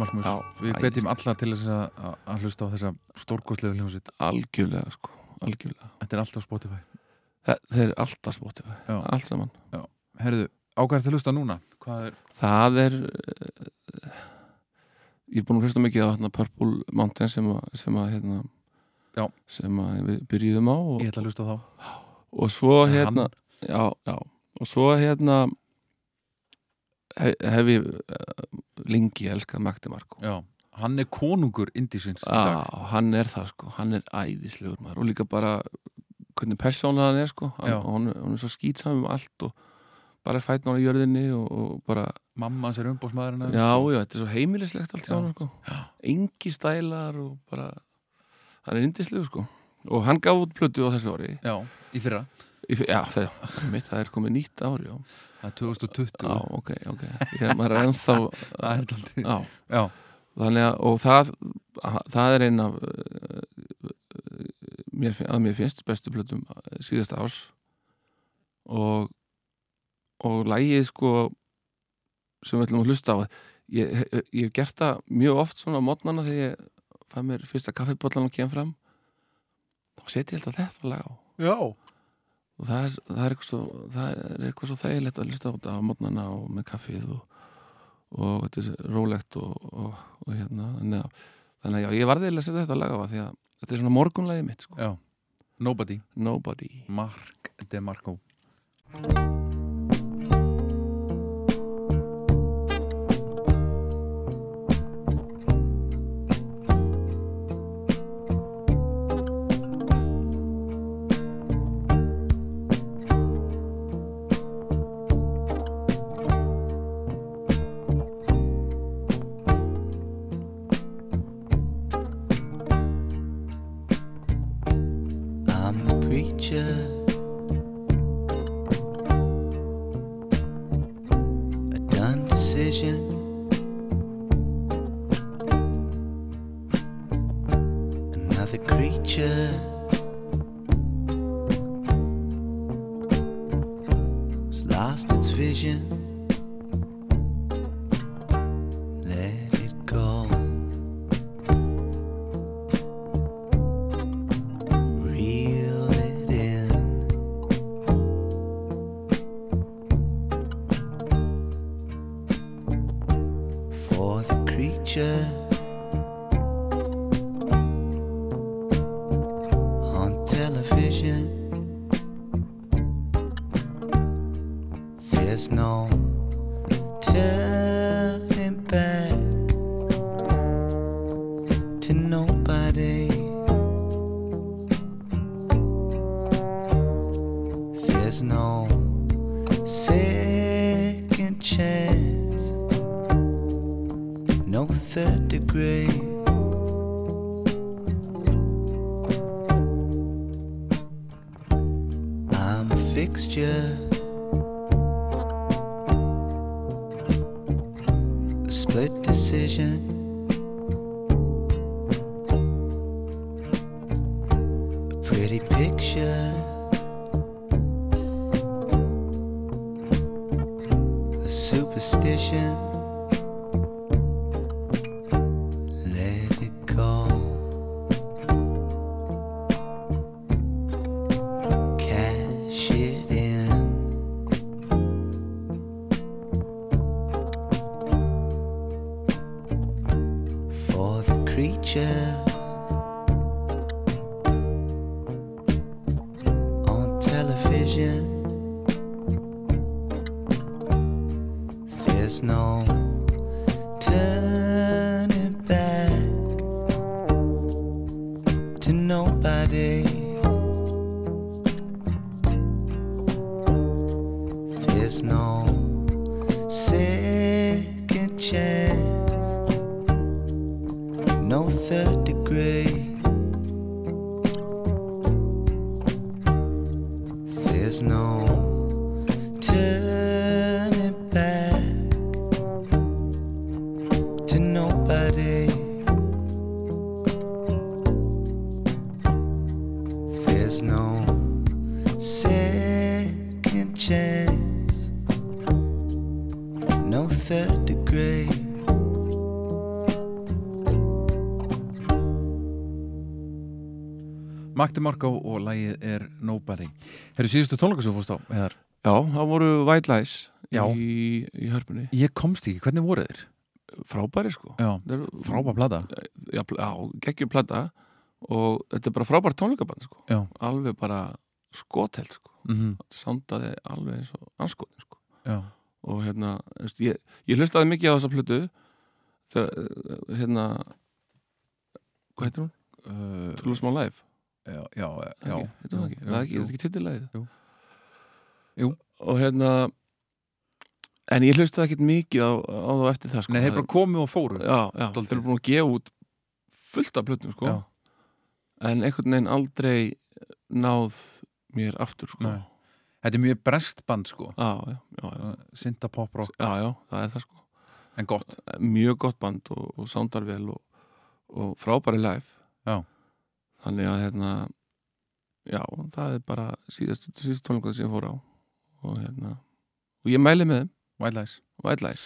Malmus Já, Við æ. hvetjum alla til þess að, hlusta á þessa stórkostlegu hljómsveit. Algjörlega sko, algjörlega. Þetta er alltaf Spotify. Þe- þeir eru alltaf Spotify, Já. allt saman. Herðu, ákvæður til að hlusta núna. Er, það er uh, ég er búin að hlusta mikið á hérna, Purple Mountain sem að, sem að hérna, Já. sem að við byrjuðum á og, ég ætla að hlusta á þá. Og svo hérna já, já, og svo hérna hef, ég uh, lengi elskað Magdi Marko. Já, hann er konungur indísins Já, hann er það sko, hann er æðislegur maður. Og líka bara hvernig persónulega hann er sko. Hann, hann, er svo skýtsam um allt og bara fætn á jörðinni og, og bara, Mamma hans er umbóðsmaðurinn hans. Já, já, þetta er svo heimilislegt allt hjá Já. hann sko. Engi stælar og bara hann er indislegur sko. Og hann gaf út plötu á þessu ári. Já, í fyrra já, það, mitt, það er komið nýtt ári já, Það er 2020 já ok, ok. Ég, maður er ennþá Það er daldið já, Já, þannig að og það, það er einn af uh, mér, að mér finnst bestu plötum síðasta árs. Og og lægið sko sem við ætlum að hlusta á ég, ég hef gert það mjög oft svona á mótnana þegar ég fæ mér fyrsta kaffibóllan og kem fram. Þá setjum ég alltaf þetta lag á. Já og það er, það er, eitthvað, svo, það er eitthvað svo þægilegt að hlusta á þetta á mótnana og með kaffið og, og þetta er rólegt og, og, og hérna. Að, þannig að já, ég varði að setja þetta lag á það því að þetta er svona morgunlagið mitt sko. Nobody. Nobody. Mark DeMarco. I'm Magdi Marko og lagið er Nobody. Herru síðustu tónleika sem fórst á Heiðar? Já, það voru White Lies í, í hörpunni. Ég komst ekki, hvernig voru þeir? Frábæri sko. Já, Þeir eru- frábær plata. Já, já geggjum plata. Og þetta er bara frábært tónleikaband sko. Já, alveg bara skotheld sko. Mhm, þetta soundaði alveg eins og anskotin sko. Já. Og hérna, ég, ég hlustaði mikið á þessa plötu þegar, eh, hérna hvað heitir hún? uh, To Lose My Life Já, já, já, heitir hún ekki, það er ekki, þetta er ekki titilæðið Jú. Jú. og hérna en ég hlustaði ekkert mikið á, á þá eftir það sko. Nei, þeir bara komu og fóru. Já, já, þeir eru búin að gefa út fullt af plötum sko. Já. en einhvern veginn aldrei náð mér aftur sko. Nei. Þetta er mjög brest band sko. Já, já, já, já, Sinta pop rock, já, já, það er það sko. En gott. Mjög gott band og, og soundar vel og, og frábæri live. Já. Þannig að hérna já, það er bara síðastu, síðastu tónleikað sem ég fór á. Og hérna og ég mæli með þeim, White Lies. White Lies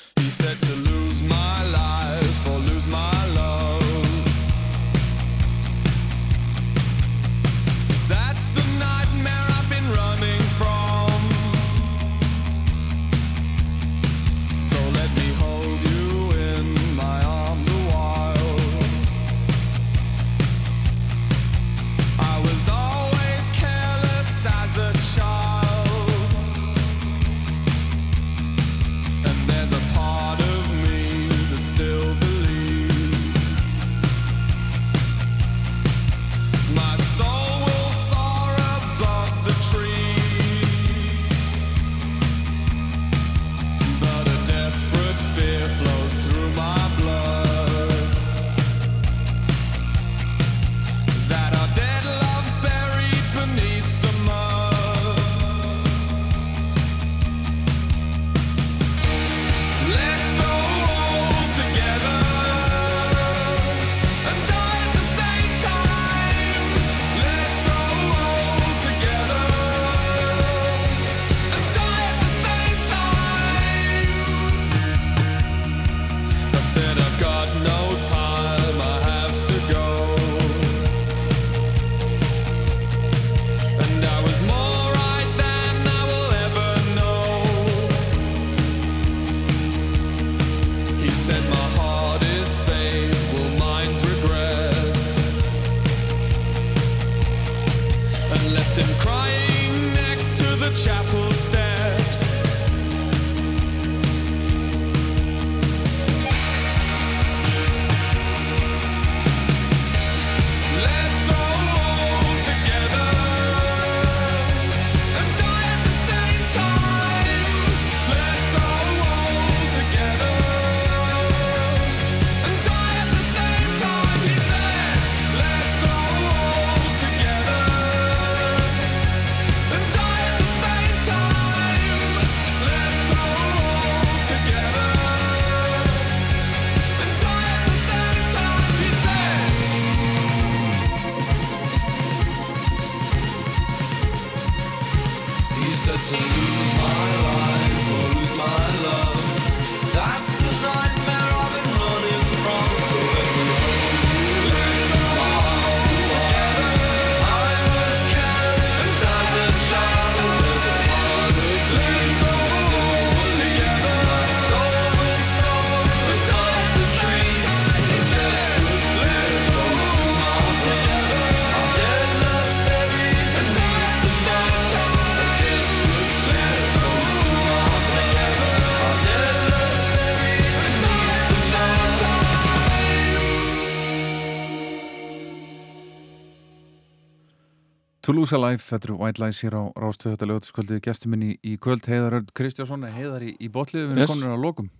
Toulouse Alive, þetta eru White Lies hér á Rástöðu þetta lögutaskvöldið gestur minni í kvöld Heiðar Örd Kristjásson Heiðar í, í botliðu, við erum Yes. konur að lokum.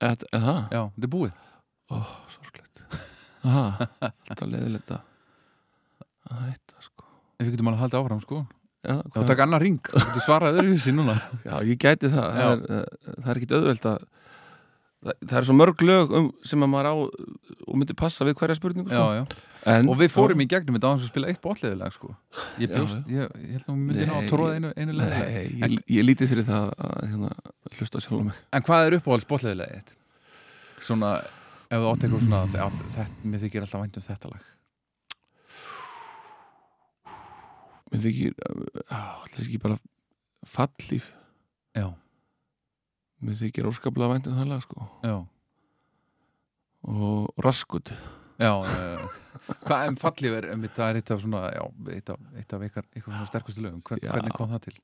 Það? Já, þetta er búið. Ó, sorglegt. Aha, alltaf leiðilegt að hætta sko. En við getum alveg að halda áfram sko. Já, Já, takk annar ring, þú getur svarað öðruvísi núna. Já, ég gæti það. Það er, eh, það er ekkit auðvelt að það, það er svo mörg lög um, sem að maður á og myndi passa við hverja spurningu sko. Já, já en, Og við fórum í gegnum þetta á þess að spila eitt botliðulag sko. Ég bjóst, ég, ég held nú myndin á að tróða einu, einu leið Nei, ég, ég lítið fyrir það að hérna, hlusta sjálf mig. En hvað er uppáhalds botliðulagið þitt? Svona, ef þú eitthvað svona að þetta, mér þykir alltaf vænt um þetta lag. Mér þykir alltaf ekki bara fallíf Já, mér þykir óskaplega vænt um það lag sko. Já, og raskut já Hvað en fallið er, það er eitt af svona já, eitt af, eitt af ykkar, ykkar svona sterkustu lögum. Hvern. Hvernig kom það til?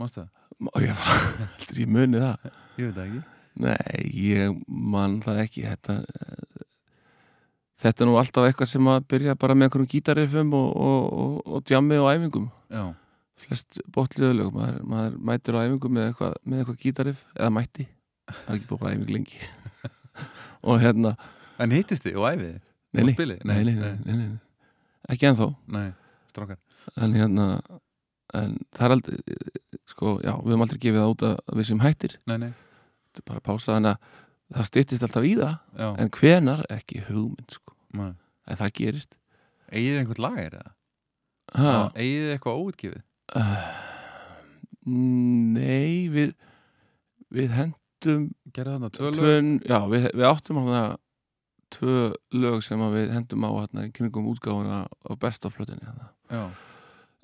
Mástu það? Ég heldur ég muni það? Ég veit það ekki. Nei, ég man það ekki. Þetta þetta er nú alltaf eitthvað sem að byrja bara með einhverjum gítarriffum og, og, og, og djammi og æfingum. Já, flest botliðulög maður, maður mætir á æfingum með eitthvað, með eitthvað gítarriff eða mætti, það er ekki búið bara æfing lengi. Og hérna en hittist þið og æfið nei, nei, nei, nei, ekki ennþá. Nei, strákar. En hérna en það er aldrei sko, já, við höfum aldrei gefið það út að við sem hættir. Nei, nei, þetta er bara að pása að það styttist alltaf í það já, en hvenar ekki hugmynd sko. nei. En það gerist. Egið einhvern lager eða? Egið eitthvað óutgefið? nei, við við hendum Gerðu þarna tvö lög? tvön, já, við, við áttum hana tvö lög sem við hendum á hérna kringum útgáfuna á besta flötinni hérna.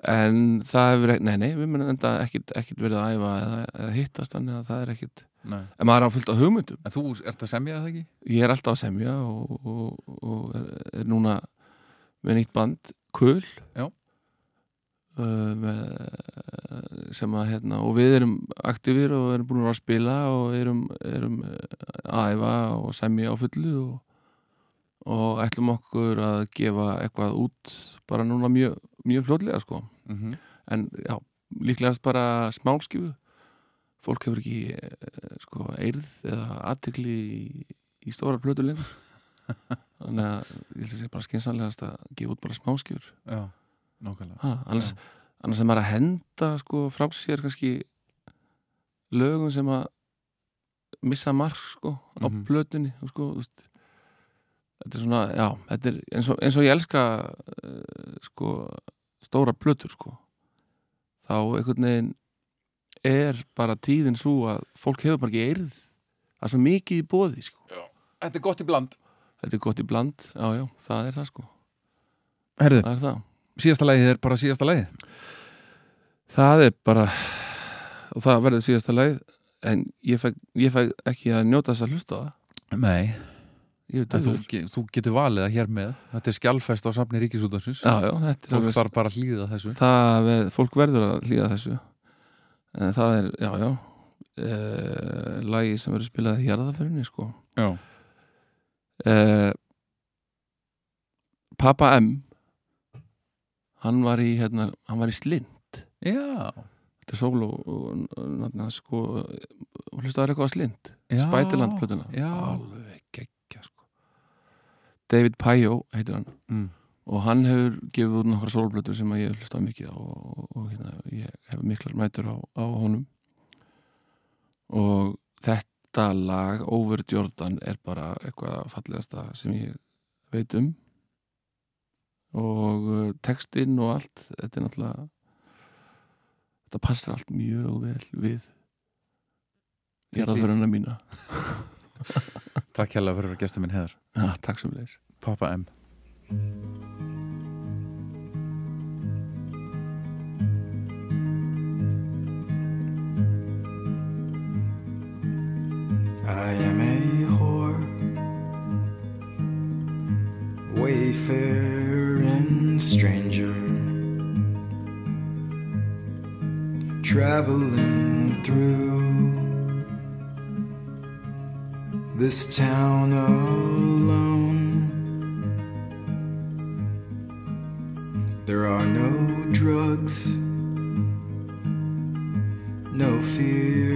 En það hefur, nei, nei, við munum enda ekkit, ekkit verið að æfa eða, eða hittast þannig að það er ekkit, nei en maður er á fullt af hugmyndum En þú ert að semja það ekki? ég er alltaf að semja og, og, og er, er núna með nýtt band, Kul Já. sem að hérna, og við erum aktífir og erum búin að spila og erum, erum að æfa og semja á fullu og, og ætlum okkur að gefa eitthvað út bara núna mjög, mjög fljótlega sko Mm -hmm. en já, líklegast bara smálskifu fólk hefur ekki eh, sko, eirð eða aðtikli í, í stóra plötu lengur þannig að ég held að sé bara skynsanlegast að gefa út bara smáskifur Já, nákvæmlega ha, annars, Já. annars er maður að henda sko, frá sér kannski lögum sem að missa mark sko, á Mhm. plötunni sko, þú veist þetta er svona, já, þetta er eins og, eins og ég elska uh, sko, stóra plötur sko. Þá einhvern veginn er bara tíðin svo að fólk hefur bara ekki eirð. Það er svo mikið í bóði sko. Þetta er gott í bland. Þetta er gott í bland, já já, það er það sko. Herðu, það er það. síðasta lagið er bara síðasta lagið. Það er bara og það verður síðasta leið en ég fæ, ég fæ ekki að njóta þess að hlusta það. Nei, þú, að þú getur valið það hér með. Þetta er skjálfest á safni Ríkisútansins Fólk þarf bara að hlýða þessu. Það, fólk verður að hlýða þessu. En það er, já, já e, lagi sem verður spilað í jarðaförinni sko. Já, e, Papa M hann var í hérna, hann var í slind. Já, þetta er sól og, sko, hlustaður eitthvað á slind? Spætiland plötuna alveg sko. David Pajó heitir hann. Mm. og hann hefur gefið út nokkra sólblötur sem ég hlusta mikið á og, og hérna, ég hef miklar mætur á, á honum. Og þetta lag Over Jordan er bara eitthvað fallegasta sem ég veit um. Og uh, textinn og allt þetta er náttúrulega þetta passar allt mjög vel við jarðaföruna mína Takk hérlega fyrir að vera gestur minn heðar ja, takk sem leis Papa M. I am a whore, wayfaring stranger, traveling through this town alone. There are no drugs, no fear